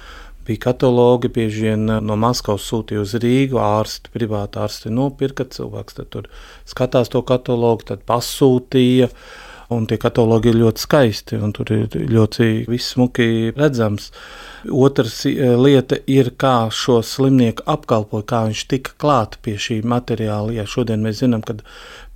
Bija katalogi, bieži vien eh, no Maskavas sūtīja uz Rīgu, ārsti, privāti ārsti nopirka, cilvēks tur skatās to katalogu, tad pasūtīja. Un tie katalogi ir ļoti skaisti, un tur ir ļoti viss smuki redzams. Otrs eh, lieta ir, kā šo slimnieku apkalpoja, kā viņš tika klāt pie šī materiāla. Ja šodien mēs zinām, ka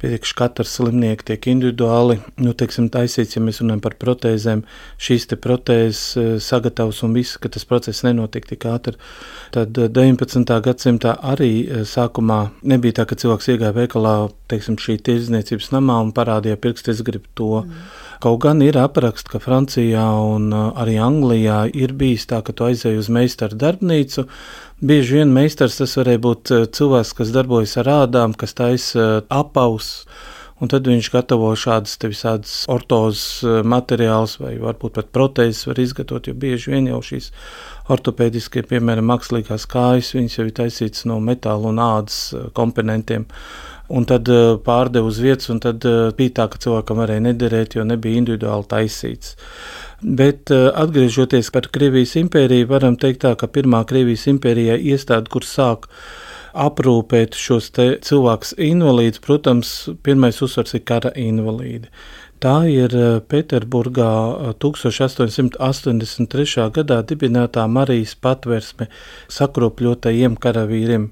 priekš katra slimnieka tiek individuāli nu, teiksim, taisīts, ja mēs runājam par protēzēm, šīs protēzes eh, sagatavs un viss, ka tas process nenotiek tik ātri. Tad 19. Eh, gadsimtā arī eh, sākumā nebija tā, ka cilvēks iegāja veikalā, teiksim, šī tirdzniecības namā un parādīja pirkstu, es gribu to. Mm. Kaut gan ir apraksts, ka Francijā un arī Anglijā ir bijis tā, ka tu aizēji uz meistaru darbnīcu, Bieži vien meistars tas varēja būt eh, cilvēks, kas darbojas ar ādām, kas taisa eh, apaus, un tad viņš gatavo šādas visādas ortozes eh, materiālus, vai varbūt pat protēzes var izgatavot, jo bieži vien jau šīs ortopēdiskie, piemēram, mākslīgās kājas, viņas jau ir taisītas no metāla un ādas komponentiem. Un tad pārdeva uz vietas, un tad bija tā, ka cilvēkam varēja nederēt, jo nebija individuāli taisīts. Bet eh, atgriežoties par Krievijas impēriju, varam teikt tā, ka pirmā Krievijas impērijā iestāde, kur sāk aprūpēt šos cilvēkus invalīdus, protams, pirmais uzsvars ir kara invalīdi. Tā ir eh, Pēterburgā 1883. Eh, gadā dibinātā Marijas patversme sakropļotajiem karavīriem.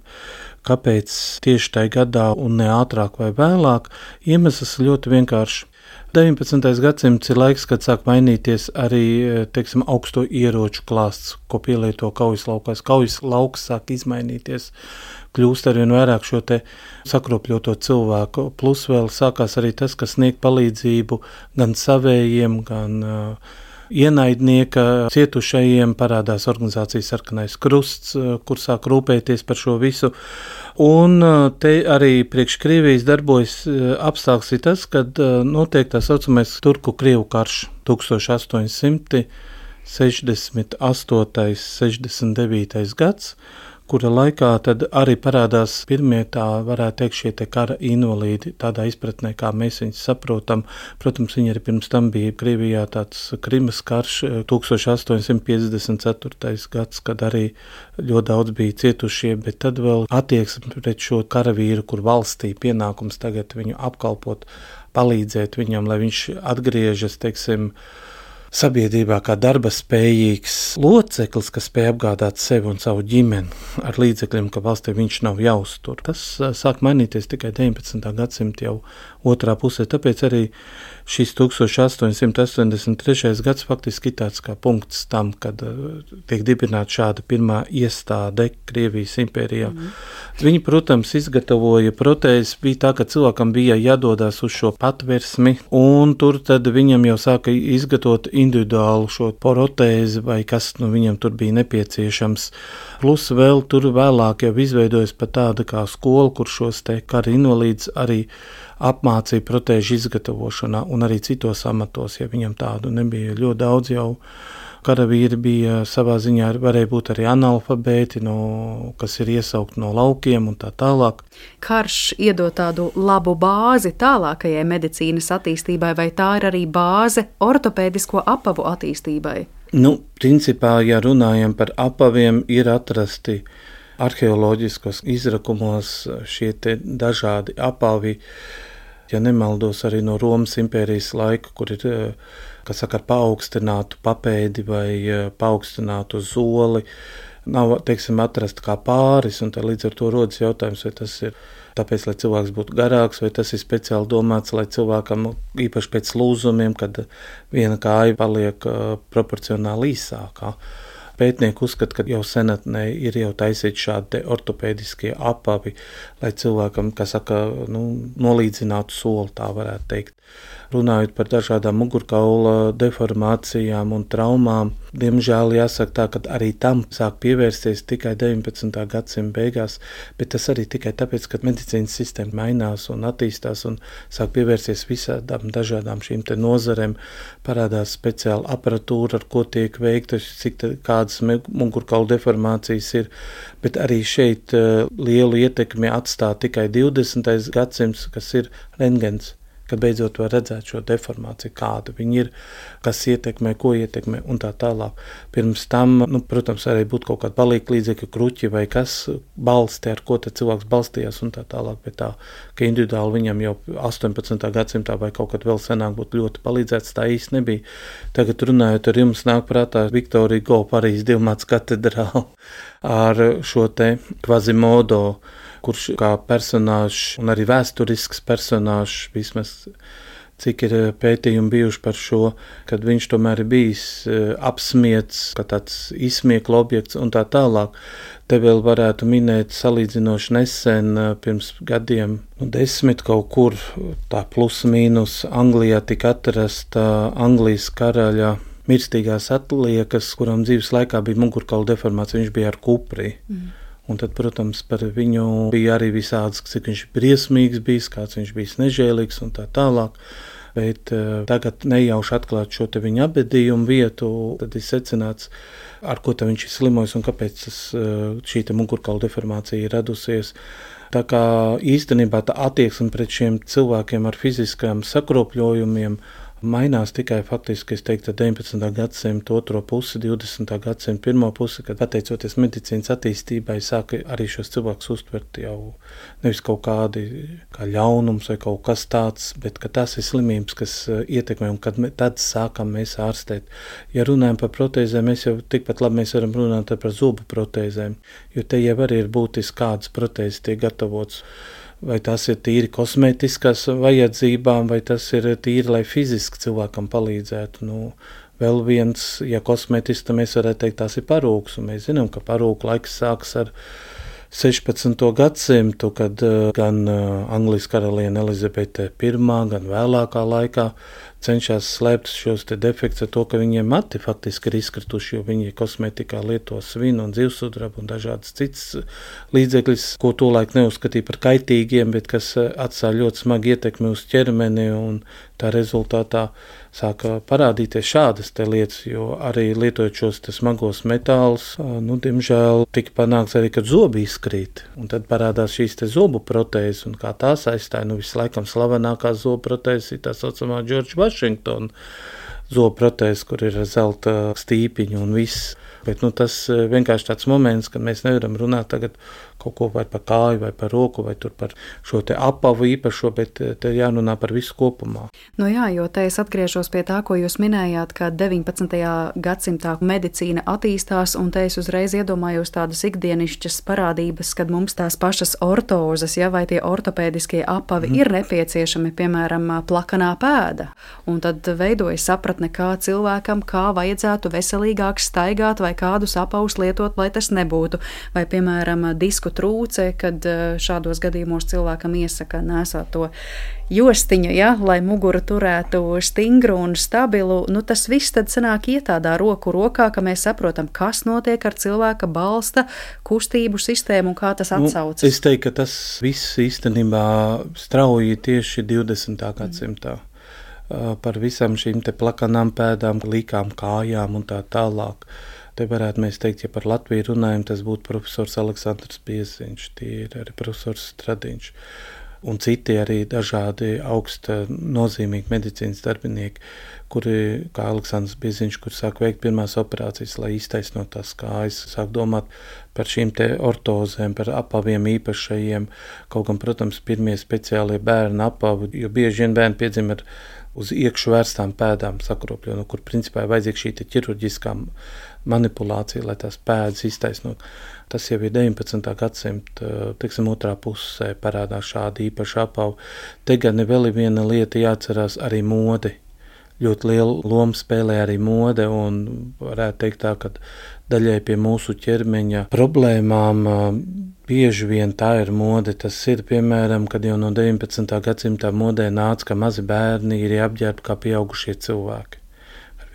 Kāpēc tieši tajā gadā un ne ātrāk vai vēlāk? Iemesls ļoti vienkāršs. 19. gadsimts ir laiks, kad sāk mainīties arī e, teiksim, augsto ieroču klāsts, ko pielieto kaujas laukās. Kaujas lauks sāk izmainīties, kļūst ar vien vairāk šo sakropļoto cilvēku. Plus vēl sākās arī tas, kas sniegt palīdzību gan savējiem, gan uh, ienaidnieka cietušajiem parādās organizācijas Sarkanais Krusts, eh, kur sāk rūpēties par šo visu. Un eh, te arī priekš Krievijas darbojas eh, apstākļs ir tas, kad notiek tā saucamais Turku Krievu karš 1868. 69. gads kura laikā tad arī parādās pirmie tā varētu teikt šie te kara invalīdi, tādā izpratnē, kā mēs viņus saprotam. Protams, viņi arī pirms tam bija Krievijā tāds Krimas karš 1854. Eh, gads, kad arī ļoti daudz bija cietušie, bet tad vēl attieksme pret šo karavīru, kur valstī pienākums tagad viņu apkalpot, palīdzēt viņam, lai viņš atgriežas, teiksim, sabiedrībā kā darba spējīgs loceklis, kas spēj apgādāt sevi un savu ģimeni ar līdzekļiem, ka valstī viņš nav jāuztur. Tas sāk mainīties tikai 19. gadsimta jau otrā pusē, tāpēc arī šis 1883. gads faktiski ir tāds kā punkts tam, kad uh, tiek dibināta šāda pirmā iestāde Krievijas impērijā. Mm. Viņi, protams, izgatavoja protēzes, bija tā, ka cilvēkam bija jādodas uz šo patversmi, un tur tad viņam jau sāka izgatavot individuālu šo protēzi vai kas nu viņam tur bija nepieciešams. Plus vēl tur vēlāk jau izveidojas pat tāda kā skola, kur šos te kara invalīdus arī apmācīja protēžu izgatavošanā un arī citos amatos, ja viņam tādu nebija. Ļoti daudz jau karavīri bija savā ziņā, varēja būt arī analfabēti, no, kas ir iesaukti no laukiem un tā tālāk. Karš iedod tādu labu bāzi tālākajai medicīnas attīstībai, vai tā ir arī bāze ortopēdisko apavu attīstībai? Nu, principā, ja runājam par apaviem, ir atrasti arheoloģiskos izrakumos šie dažādi apavi ja nemaldos, arī no Romas impērijas laika, kur ir kas saka, ar paaugstinātu papēdi vai paaugstinātu zoli. nav, teiksim, atrasta kā pāris, un līdz ar to rodas jautājums, vai tas ir tāpēc, lai cilvēks būtu garāks, vai tas ir speciāli domāts, lai cilvēkam, īpaši pēc lūzumiem, kad viena kāja paliek uh, proporcionāli īsākā. Pētnieki uzskata, ka jau senatnē ir jau taisīti šādi ortopēdiskie apavi, lai cilvēkam, kas saka, nu, nolīdzinātu soli, tā varētu teikt runājot par dažādām mugurkaula deformācijām un traumām. Diemžēl jāsaka tā, ka arī tam sāk pievērsties tikai 19. gadsimta beigās, bet tas arī tikai tāpēc, ka medicīnas sistēma mainās un attīstās un sāk pievērsties visādām dažādām šīm nozarēm. Parādās speciāla aparatūra, ar ko tiek veikta, cik tā, kādas mugurkaula deformācijas ir, bet arī šeit uh, lielu ietekmi atstāja tikai 20. gadsimts, kas ir rengens kad beidzot var redzēt šo deformāciju, kāda viņa ir, kas ietekmē, ko ietekmē un tā tālāk. Pirms tam, nu, protams, arī būtu kaut kāda palīga līdzekļa kruķi vai kas balsti, ar ko cilvēks balstījās un tā tālāk, bet tā, ka individuāli viņam jau 18. gadsimtā vai kaut kad vēl senāk būtu ļoti palīdzēts, tā īsti nebija. Tagad runājot ar jums nāk prātā Viktorija Go Parīzes divmāts katedrāli ar šo te kvazimodo kurš kā personāžs un arī vēsturisks personāžs vismaz cik ir eh, pētījumi bijuši par šo, kad viņš tomēr ir bijis eh, apsmiets, ka tāds izsmiekla objekts un tā tālāk. Te vēl varētu minēt salīdzinoši nesen, eh, pirms gadiem, nu, desmit kaut kur, tā plus mīnus, Anglijā tika atrasta Anglijas karaļa mirstīgās atliekas, kurām dzīves laikā bija mugurkaula deformācija, viņš bija ar kupri. Mm. Un tad, protams, par viņu bija arī visādas, cik viņš ir briesmīgs bijis, kāds viņš bija nežēlīgs un tā tālāk. Bet uh, tagad nejauši atklāt šo viņa abadījumu vietu, tad ir secināts, ar ko viņš ir slimojis un kāpēc tas, uh, šī mugurkaula deformācija ir radusies. Tā kā īstenībā tā attieksme pret šiem cilvēkiem ar fiziskām sakropļojumiem mainās tikai faktiski, es teiktu, 19. gadsimta otro pusi, 20. gadsimta pirmo pusi, kad pateicoties medicīnas attīstībai, sāka arī šos cilvēkus uztvert jau nevis kaut kādi kā ļaunums vai kaut kas tāds, bet ka tas ir slimības, kas eh, ietekmē un kad me, tad sākam mēs ārstēt. Ja runājam par protēzēm, mēs jau tikpat labi mēs varam runāt par zobu protēzēm, jo te jau arī ir būtiski kādas protēzes tiek gatavotas vai tas ir tīri kosmētiskās vajadzībām, vai tas ir tīri, lai fiziski cilvēkam palīdzētu. Nu, vēl viens, ja kosmētiski, tad mēs varētu teikt, tas ir parūks, un mēs zinām, ka parūku laiks sāks ar 16. gadsimtu, kad uh, gan uh, Anglijas karaliene Elizabete I, gan vēlākā laikā cenšas slēpt šos defektus ar to, ka viņiem mati faktiski ir izkrituši, jo viņi kosmētikā lieto svinu un dzīvesudrabu un dažādas citas līdzekļus, ko tolaik neuzskatīja par kaitīgiem, bet kas eh, atstāja ļoti smagi ietekmi uz ķermeni un tā rezultātā sāka parādīties šādas lietas, jo arī lietojot šos smagos metālus, nu, diemžēl tika panākts arī, ka zobi izkrīt. Un tad parādās šīs zobu protēzes, un kā tās aizstāja, nu, vislaikam slavenākās zobu protēzes ir tā saucamā Džordža Vašingtona zobu protēze, kur ir zelta stīpiņa un viss. Bet nu, tas vienkārši tāds moments, kad mēs nevaram runāt tagad kaut ko vai par kāju, vai par roku, vai par šo apavu īpašo, bet eh, te jārunā par visu kopumā. Nu jā, jo te es atgriežos pie tā, ko jūs minējāt, ka 19. gadsimtā medicīna attīstās, un te es uzreiz iedomājos tādas ikdienišķas parādības, kad mums tās pašas ortozes, ja, vai tie ortopēdiskie apavi mm. ir nepieciešami, piemēram, plakanā pēda. Un tad veidojas sapratne, kā cilvēkam, kā vajadzētu veselīgāk staigāt, vai kādus apavus lietot, lai tas nebūtu, vai, piemēram, disku disku trūce, kad eh, šādos gadījumos cilvēkam iesaka nesāt to jostiņu, ja, lai mugura turētu stingru un stabilu. Nu, tas viss tad sanāk iet tādā roku rokā, ka mēs saprotam, kas notiek ar cilvēka balsta kustību sistēmu un kā tas nu, atsaucas. Nu, es teiktu, ka tas viss īstenībā strauji tieši 20. gadsimtā. Mm. Par visām šīm plakanām pēdām, līkām kājām un tā tālāk. Uh, Te varētu mēs teikt, ja par Latviju runājam, tas būtu profesors Aleksandrs Pieziņš, tie ir arī profesors Stradiņš un citi arī dažādi augsta nozīmīgi medicīnas darbinieki, kuri, kā Aleksandrs Bieziņš, kur sāk veikt pirmās operācijas, lai iztaisnot tās kājas, sāk domāt par šīm te ortozēm, par apaviem īpašajiem, kaut gan, protams, pirmie speciālie bērnu apavi, jo bieži vien bērni piedzim ar uz iekšu vērstām pēdām sakropļo, no kur principā ir vajadzīga šī ķirurģiskā manipulācija, lai tās pēdas iztaisnot. Tas jau ir 19. gadsimta teiksim, otrā pusē parādās šāda īpaša apava. Te gan vēl ir viena lieta jāatcerās arī modi. Ļoti lielu lomu spēlē arī mode, un varētu teikt tā, ka daļai pie mūsu ķermeņa problēmām bieži vien tā ir mode. Tas ir piemēram, kad jau no 19. gadsimta modē nāca, ka mazi bērni ir apģērbti kā pieaugušie cilvēki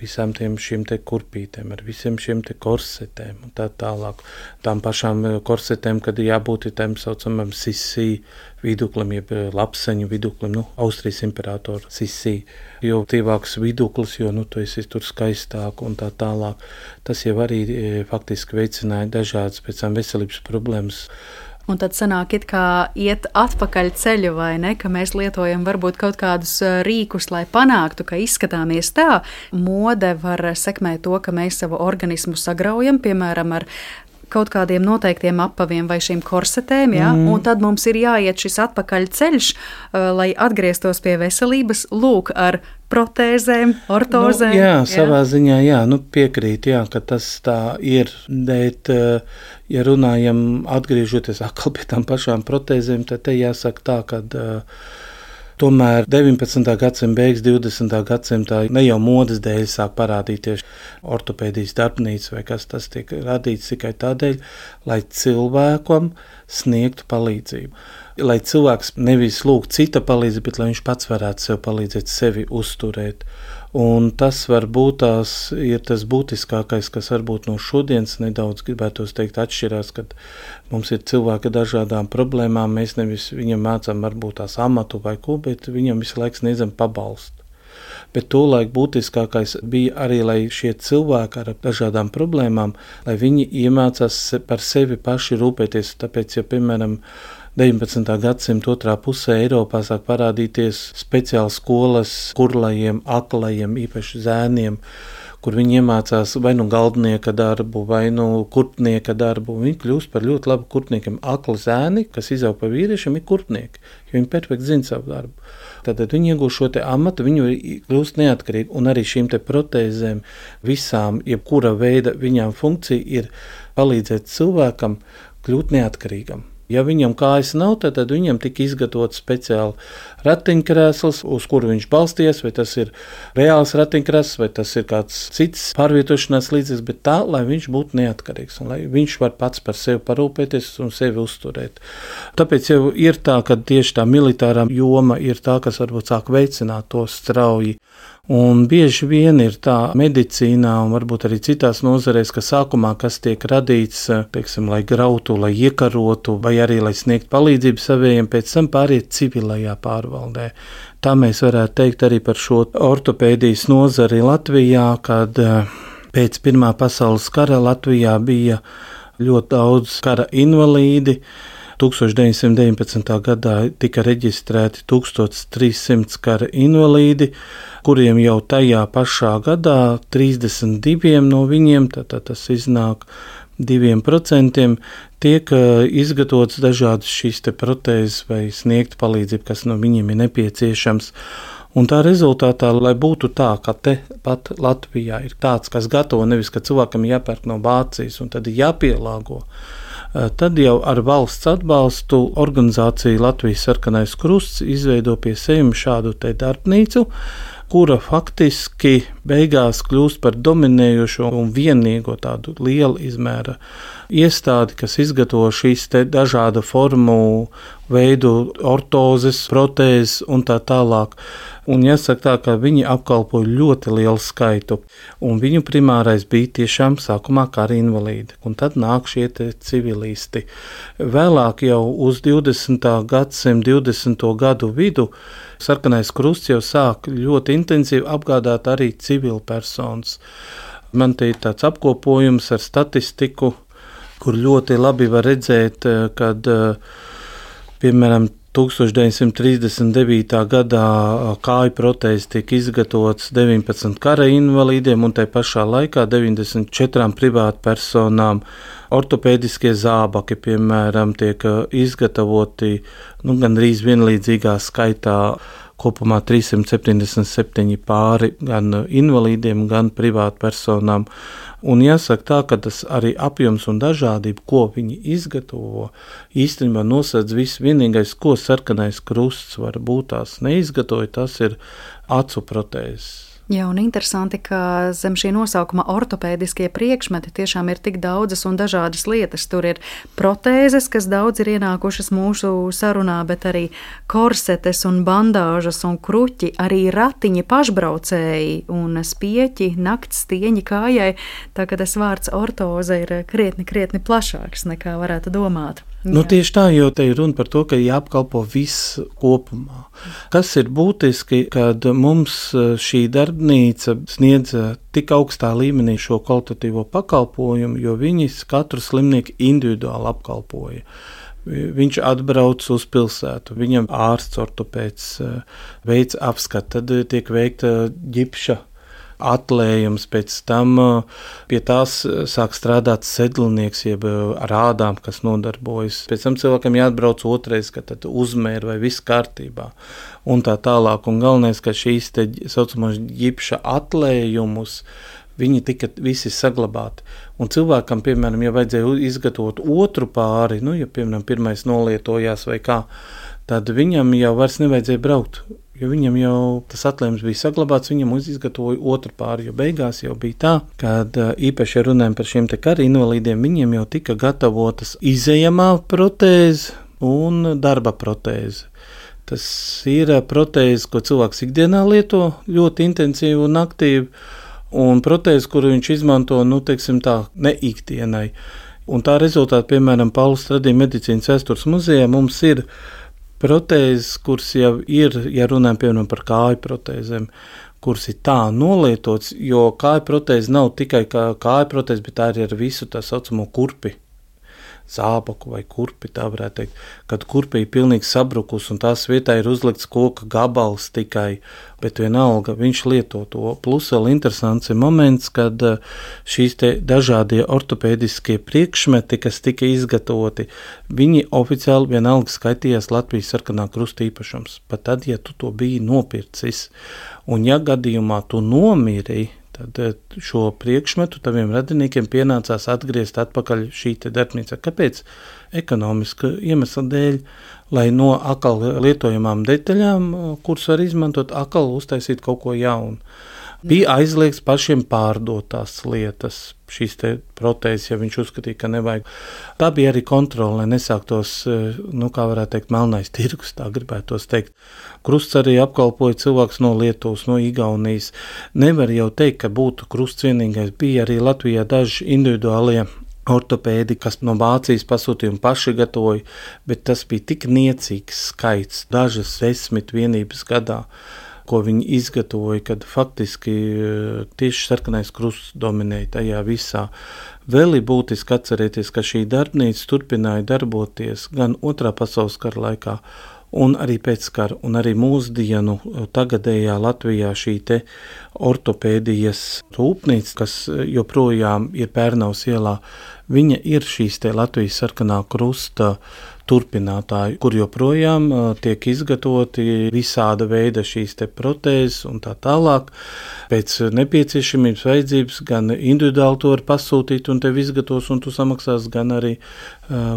visām šīm kurpītēm, ar visiem šiem korsetēm un tā tālāk. Tām pašām eh, korsetēm, kad ir jābūt tam saucamam sisī viduklim, jeb eh, lapseņu viduklim, nu, Austrijas imperatora sisī. Jo tīvāks viduklis, jo nu, tu esi tur skaistāk un tā tālāk. Tas jau arī eh, faktiski veicināja dažādas pēc tam veselības problēmas Un tad sanāk, it kā iet atpakaļ ceļu, vai ne? Ka mēs lietojam varbūt kaut kādus rīkus, lai panāktu, ka izskatāmies tā. Mode var sekmēt to, ka mēs savu organismu sagraujam, piemēram, ar kaut kādiem noteiktiem apaviem vai šīm korsetēm, ja? mm. un tad mums ir jāiet šis atpakaļ ceļš, uh, lai atgrieztos pie veselības, lūk, ar protēzēm, ortozēm. Nu, jā, savā jā. ziņā jā, nu piekrīt, jā, ka tas tā ir, bet, uh, ja runājam, atgriežoties atkal pie tām pašām protēzēm, tad te jāsaka tā, ka uh, Tomēr 19. gadsimta beigas, 20. gadsimtā ne jau modes dēļ sāk parādīties ortopēdijas darbnīca vai kas tas tiek radīts tikai tādēļ, lai cilvēkam sniegtu palīdzību. Lai cilvēks nevis lūgtu cita palīdzību, bet lai viņš pats varētu sev palīdzēt, sevi uzturēt. Un tas varbūt tās ir tas būtiskākais, kas varbūt no šodienas nedaudz gribētos teikt atšķirās, kad mums ir cilvēki ar dažādām problēmām. Mēs nevis viņam mācām varbūt tās amatu vai ko, bet viņam visu laiku sniedzam pabalstu. Bet tolaik būtiskākais bija arī, lai šie cilvēki ar dažādām problēmām, lai viņi iemācās par sevi paši rūpēties. Tāpēc, ja, piemēram, 19. gadsimta otrā pusē Eiropā sāk parādīties speciālas skolas kurlajiem, aklajiem, īpaši zēniem, kur viņi iemācās vai nu galdnieka darbu, vai nu kurpnieka darbu. Viņi kļūst par ļoti labu kurpniekiem. Akli zēni, kas izaug pa vīriešiem, ir kurpnieki, jo viņi perfekti zina savu darbu. Tad viņi iegūst šo amatu, viņi kļūst neatkarīgi. Un arī šīm protēzēm, visām, jebkura veida viņām funkcija ir palīdzēt cilvēkam kļūt neatkarīgam. Ja viņam kājas nav, tad, tad viņam tika izgatavots speciāli ratiņkrēsls, uz kuru viņš balsties, vai tas ir reāls ratiņkrēsls, vai tas ir kāds cits pārvietošanās līdzeklis, bet tā, lai viņš būtu neatkarīgs un lai viņš var pats par sevi parūpēties un sevi uzturēt. Tāpēc jau ir tā, ka tieši tā militārā joma ir tā, kas varbūt sāk veicināt to strauji. Un bieži vien ir tā medicīnā, un varbūt arī citās nozarēs, ka sākumā kas tiek radīts, teiksim, lai grautu, lai iekarotu, vai arī lai sniegtu palīdzību saviem, pēc tam pāriet civilajā pārvaldē. Tā mēs varētu teikt arī par šo ortopēdijas nozari Latvijā, kad eh, pēc Pirmā pasaules kara Latvijā bija ļoti daudz kara invalīdi 1919. gadā tika reģistrēti 1300 kara invalīdi, kuriem jau tajā pašā gadā 32 no viņiem, tātad tas iznāk 2% tiek izgatavotas dažādas šīs protēzes vai sniegt palīdzību, kas no viņiem ir nepieciešams. Un tā rezultātā, lai būtu tā, ka te pat Latvijā ir tāds, kas gatavo nevis, ka cilvēkam jāpērk no Vācijas un tad jāpielāgo, tad jau ar valsts atbalstu organizācija Latvijas sarkanais krusts izveido pie sevis šādu darbnīcu, kura faktiski beigās kļūst par dominējošo un vienīgo tādu lielu izmēru iestādi, kas izgatavo šīs dažādu formu, veidu, ortozes, protēzes un tā tālāk. Un jāsaka tā, ka viņi apkalpoja ļoti lielu skaitu, un viņu primārais bija tiešām sākumā kara invalīdi, un tad nāk šie civilisti. Vēlāk jau uz 20. gadsimta 20. gadu vidu sarkanais krusts jau sāk ļoti intensīvi apgādāt arī civilpersonas. Man te ir tāds apkopojums ar statistiku, kur ļoti labi var redzēt, kad, piemēram, 1939. gadā kāju protēzes tika izgatavotas 19 kara invalīdiem un tai pašā laikā 94 privātpersonām ortopēdiskie zābaki, piemēram, tiek izgatavoti nu, gandrīz vienlīdzīgā skaitā kopumā 377 pāri gan invalīdiem, gan privātpersonām. Un jāsaka tā, ka tas arī apjoms un dažādība, ko viņi izgatavo, īstenībā nosedz visu. Vienīgais, ko sarkanais krusts var būt tās neizgatavoja, tas ir acu protēzes. Jā, un interesanti, ka zem šī nosaukuma ortopēdiskie priekšmeti tiešām ir tik daudzas un dažādas lietas. Tur ir protēzes, kas daudz ir ienākušas mūsu sarunā, bet arī korsetes un bandāžas un kruķi, arī ratiņi pašbraucēji un spieķi, nakts stieņi kājai. Tā kā tas vārds ortoze ir krietni, krietni plašāks nekā varētu domāt. Nu, tieši tā, jo te ir runa par to, ka jāapkalpo viss kopumā. Kas ir būtiski, kad mums e, šī darbnīca sniedz tik augstā līmenī šo kvalitatīvo pakalpojumu, jo viņi katru slimnieku individuāli apkalpoja. Viņš atbrauc uz pilsētu, viņam ārsts ortopēds e, veids apskatu, tad tiek veikta ģipša atlējums, pēc tam uh, pie tās uh, sāk strādāt sedlnieks, jeb uh, rādām, kas nodarbojas. Pēc tam cilvēkam jāatbrauc otrais, kad tad uzmēra vai viss kārtībā. Un tā tālāk, un galvenais, ka šīs te saucamās ģipša atlējumus, viņi tika visi saglabāti. Un cilvēkam, piemēram, ja vajadzēja izgatavot otru pāri, nu, ja, piemēram, pirmais nolietojās vai kā, tad viņam jau vairs nevajadzēja braukt jo viņam jau tas atlēmums bija saglabāts, viņam izgatavoja otru pāri, jo beigās jau bija tā, ka īpaši ja runājam par šiem te kara invalīdiem, viņiem jau tika gatavotas izējamā protēze un darba protēze. Tas ir protēze, ko cilvēks ikdienā lieto ļoti intensīvi un aktīvi, un protēze, kuru viņš izmanto, nu, teiksim tā, ne ikdienai. Un tā rezultātā, piemēram, Pauli Stradīja medicīnas vēstures muzejā mums ir protēzes, kuras jau ir, ja runājam piemēram par kāju protēzēm, kuras ir tā nolietots, jo kāju protēze nav tikai kā kāju protēze, bet tā ir ar visu tā saucamo kurpi zābaku vai kurpi, tā varētu teikt, kad kurpi ir pilnīgi sabrukusi un tās vietā ir uzlikts koka gabals tikai, bet vienalga viņš lieto to. Plus vēl interesants ir moments, kad eh, šīs te dažādie ortopēdiskie priekšmeti, kas tika izgatavoti, viņi oficiāli vienalga skaitījās Latvijas sarkanā krusta īpašums, pat tad, ja tu to biji nopircis. Un ja gadījumā tu nomiri, Tad eh, šo priekšmetu taviem radiniekiem pienācās atgriezt atpakaļ šī darbnīca. Kāpēc? Ekonomiska iemesla dēļ, lai no akal lietojamām detaļām, kuras var izmantot, akal uztaisīt kaut ko jaunu. Bija aizliegts pašiem pārdot tās lietas, šīs protēzes, ja viņš uzskatīja, ka nevajag. Tā bija arī kontrole, lai nesāktos, eh, nu, kā varētu teikt, melnais tirgus, tā gribētos teikt. Krusts arī apkalpoja cilvēks no Lietuvas, no Igaunijas. Nevar jau teikt, ka būtu krusts vienīgais. Bija arī Latvijā daži individuālie ortopēdi, kas no Vācijas pasūtīja un paši gatavoja, bet tas bija tik niecīgs skaits, dažas desmit vienības gadā ko viņi izgatavoja, kad faktiski eh, tieši sarkanais krusts dominēja tajā visā. Vēl ir būtiski atcerēties, ka šī darbnīca turpināja darboties gan Otrā pasaules kara laikā, un arī pēckara, un arī mūsdienu eh, tagadējā Latvijā šī te ortopēdijas rūpnīca, kas eh, joprojām ir Pērnaus ielā, viņa ir šīs te Latvijas sarkanā krusta uh, turpinātāji, kur joprojām tiek izgatavoti visāda veida šīs protēzes un tā tālāk. Pēc nepieciešamības, vajadzības gan individuāli to var pasūtīt un tev izgatavos, un tu samaksās, gan arī,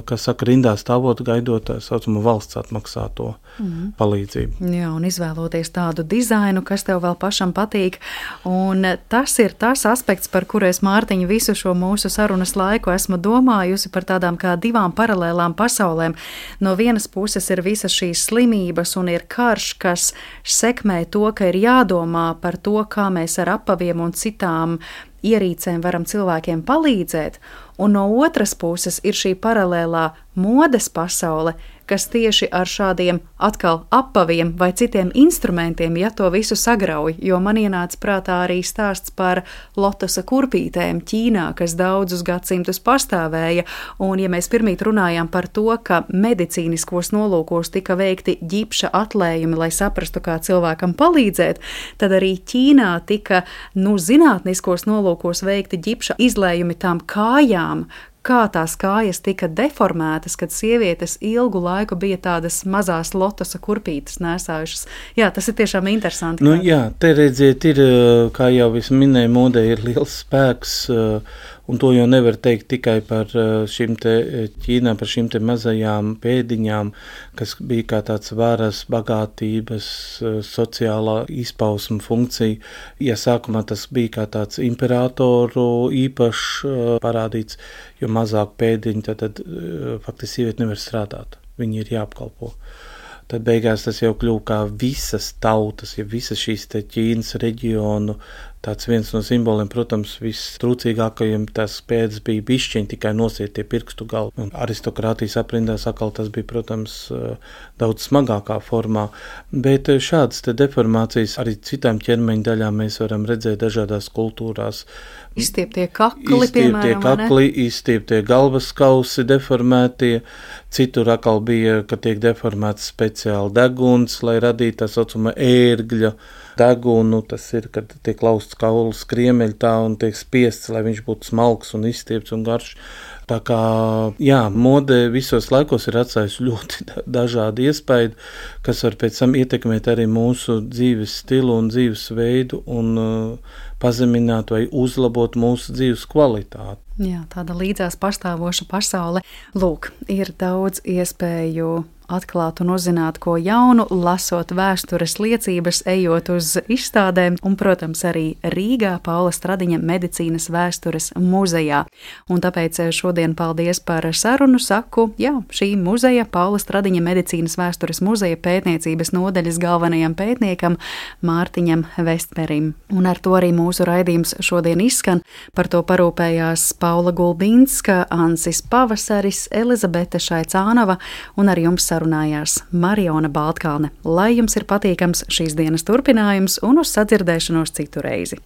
kas saka, rindā stāvot, gaidot tā saucamo valsts atmaksāto mm. palīdzību. Jā, un izvēloties tādu dizainu, kas tev vēl pašam patīk. Un tas ir tas aspekts, par kuru es Mārtiņu visu šo mūsu sarunas laiku esmu domājusi par tādām kā divām paralēlām pasaulēm. No vienas puses ir visas šīs slimības un ir karš, kas sekmē to, ka ir jādomā par to, kā mēs ar apaviem un citām ierīcēm varam cilvēkiem palīdzēt, un no otras puses ir šī paralēlā modes pasaule, kas tieši ar šādiem atkal apaviem vai citiem instrumentiem, ja to visu sagrauj. Jo man ienāca prātā arī stāsts par lotusa kurpītēm Ķīnā, kas daudzus gadsimtus pastāvēja. Un, ja mēs pirmīt runājām par to, ka medicīniskos nolūkos tika veikti ģipša atlējumi, lai saprastu, kā cilvēkam palīdzēt, tad arī Ķīnā tika nu, zinātniskos nolūkos veikti ģipša izlējumi tām kājām, kā tās kājas tika deformētas, kad sievietes ilgu laiku bija tādas mazās lotosa kurpītes nesājušas. Jā, tas ir tiešām interesanti. Nu, jā, te redziet, ir, kā jau es minēju, modē ir liels spēks. Uh, Un to jau nevar teikt tikai par eh, šīm eh, Ķīnā, par šīm mazajām pēdiņām, kas bija kā tāds varas, bagātības, eh, sociālā izpausma funkcija. Ja sākumā tas bija kā tāds imperatoru īpašs parādīts, jo mazāk pēdiņi, tad, tad faktiski sieviete nevar strādāt. Viņi ir jāapkalpo tad beigās tas jau kļuva kā visas tautas, ja visas šīs Ķīnas reģionu tāds viens no simboliem, protams, vistrūcīgākajiem tas pēdas bija bišķiņi tikai nosiet tie pirkstu galvi. Un aristokrātijas aprindās atkal tas bija, protams, daudz smagākā formā, bet šādas te deformācijas arī citām ķermeņa daļām mēs varam redzēt dažādās kultūrās. Izstieptie kakli, izstieptie kakli, izstieptie galvas kausi deformētie, citur atkal bija, ka tiek deformēts speciāli deguns, lai radītu tā saucamā ērgļa degunu. Tas ir, kad tiek lausts kauls kriemeļi tā un tiek spiests, lai viņš būtu smalks un izstiepts un garš. Tā kā jā, mode visos laikos ir atstājusi ļoti dažādu iespēju, kas var pēc tam ietekmēt arī mūsu dzīves stilu un dzīvesveidu un uh, pazemināt vai uzlabot mūsu dzīves kvalitāti. Jā, tāda līdzās pastāvoša pasaule. Lūk, ir daudz iespēju atklāt un uzzināt ko jaunu, lasot vēstures liecības, ejot uz izstādēm un, protams, arī Rīgā Paula Stradiņa medicīnas vēstures muzejā. Un tāpēc šodien paldies par sarunu saku, jā, šī muzeja Paula Stradiņa medicīnas vēstures muzeja pētniecības nodaļas galvenajam pētniekam Mārtiņam Vestperim. Un ar to arī mūsu raidījums šodien izskan. Par to parūpējās Paula Gulbinska, Ansis Pavasaris, Elizabete Šaicānova un ar jums sarunājās Mariona Baltkalne. Lai jums ir patīkams šīs dienas turpinājums un uz sadzirdēšanos citu reizi!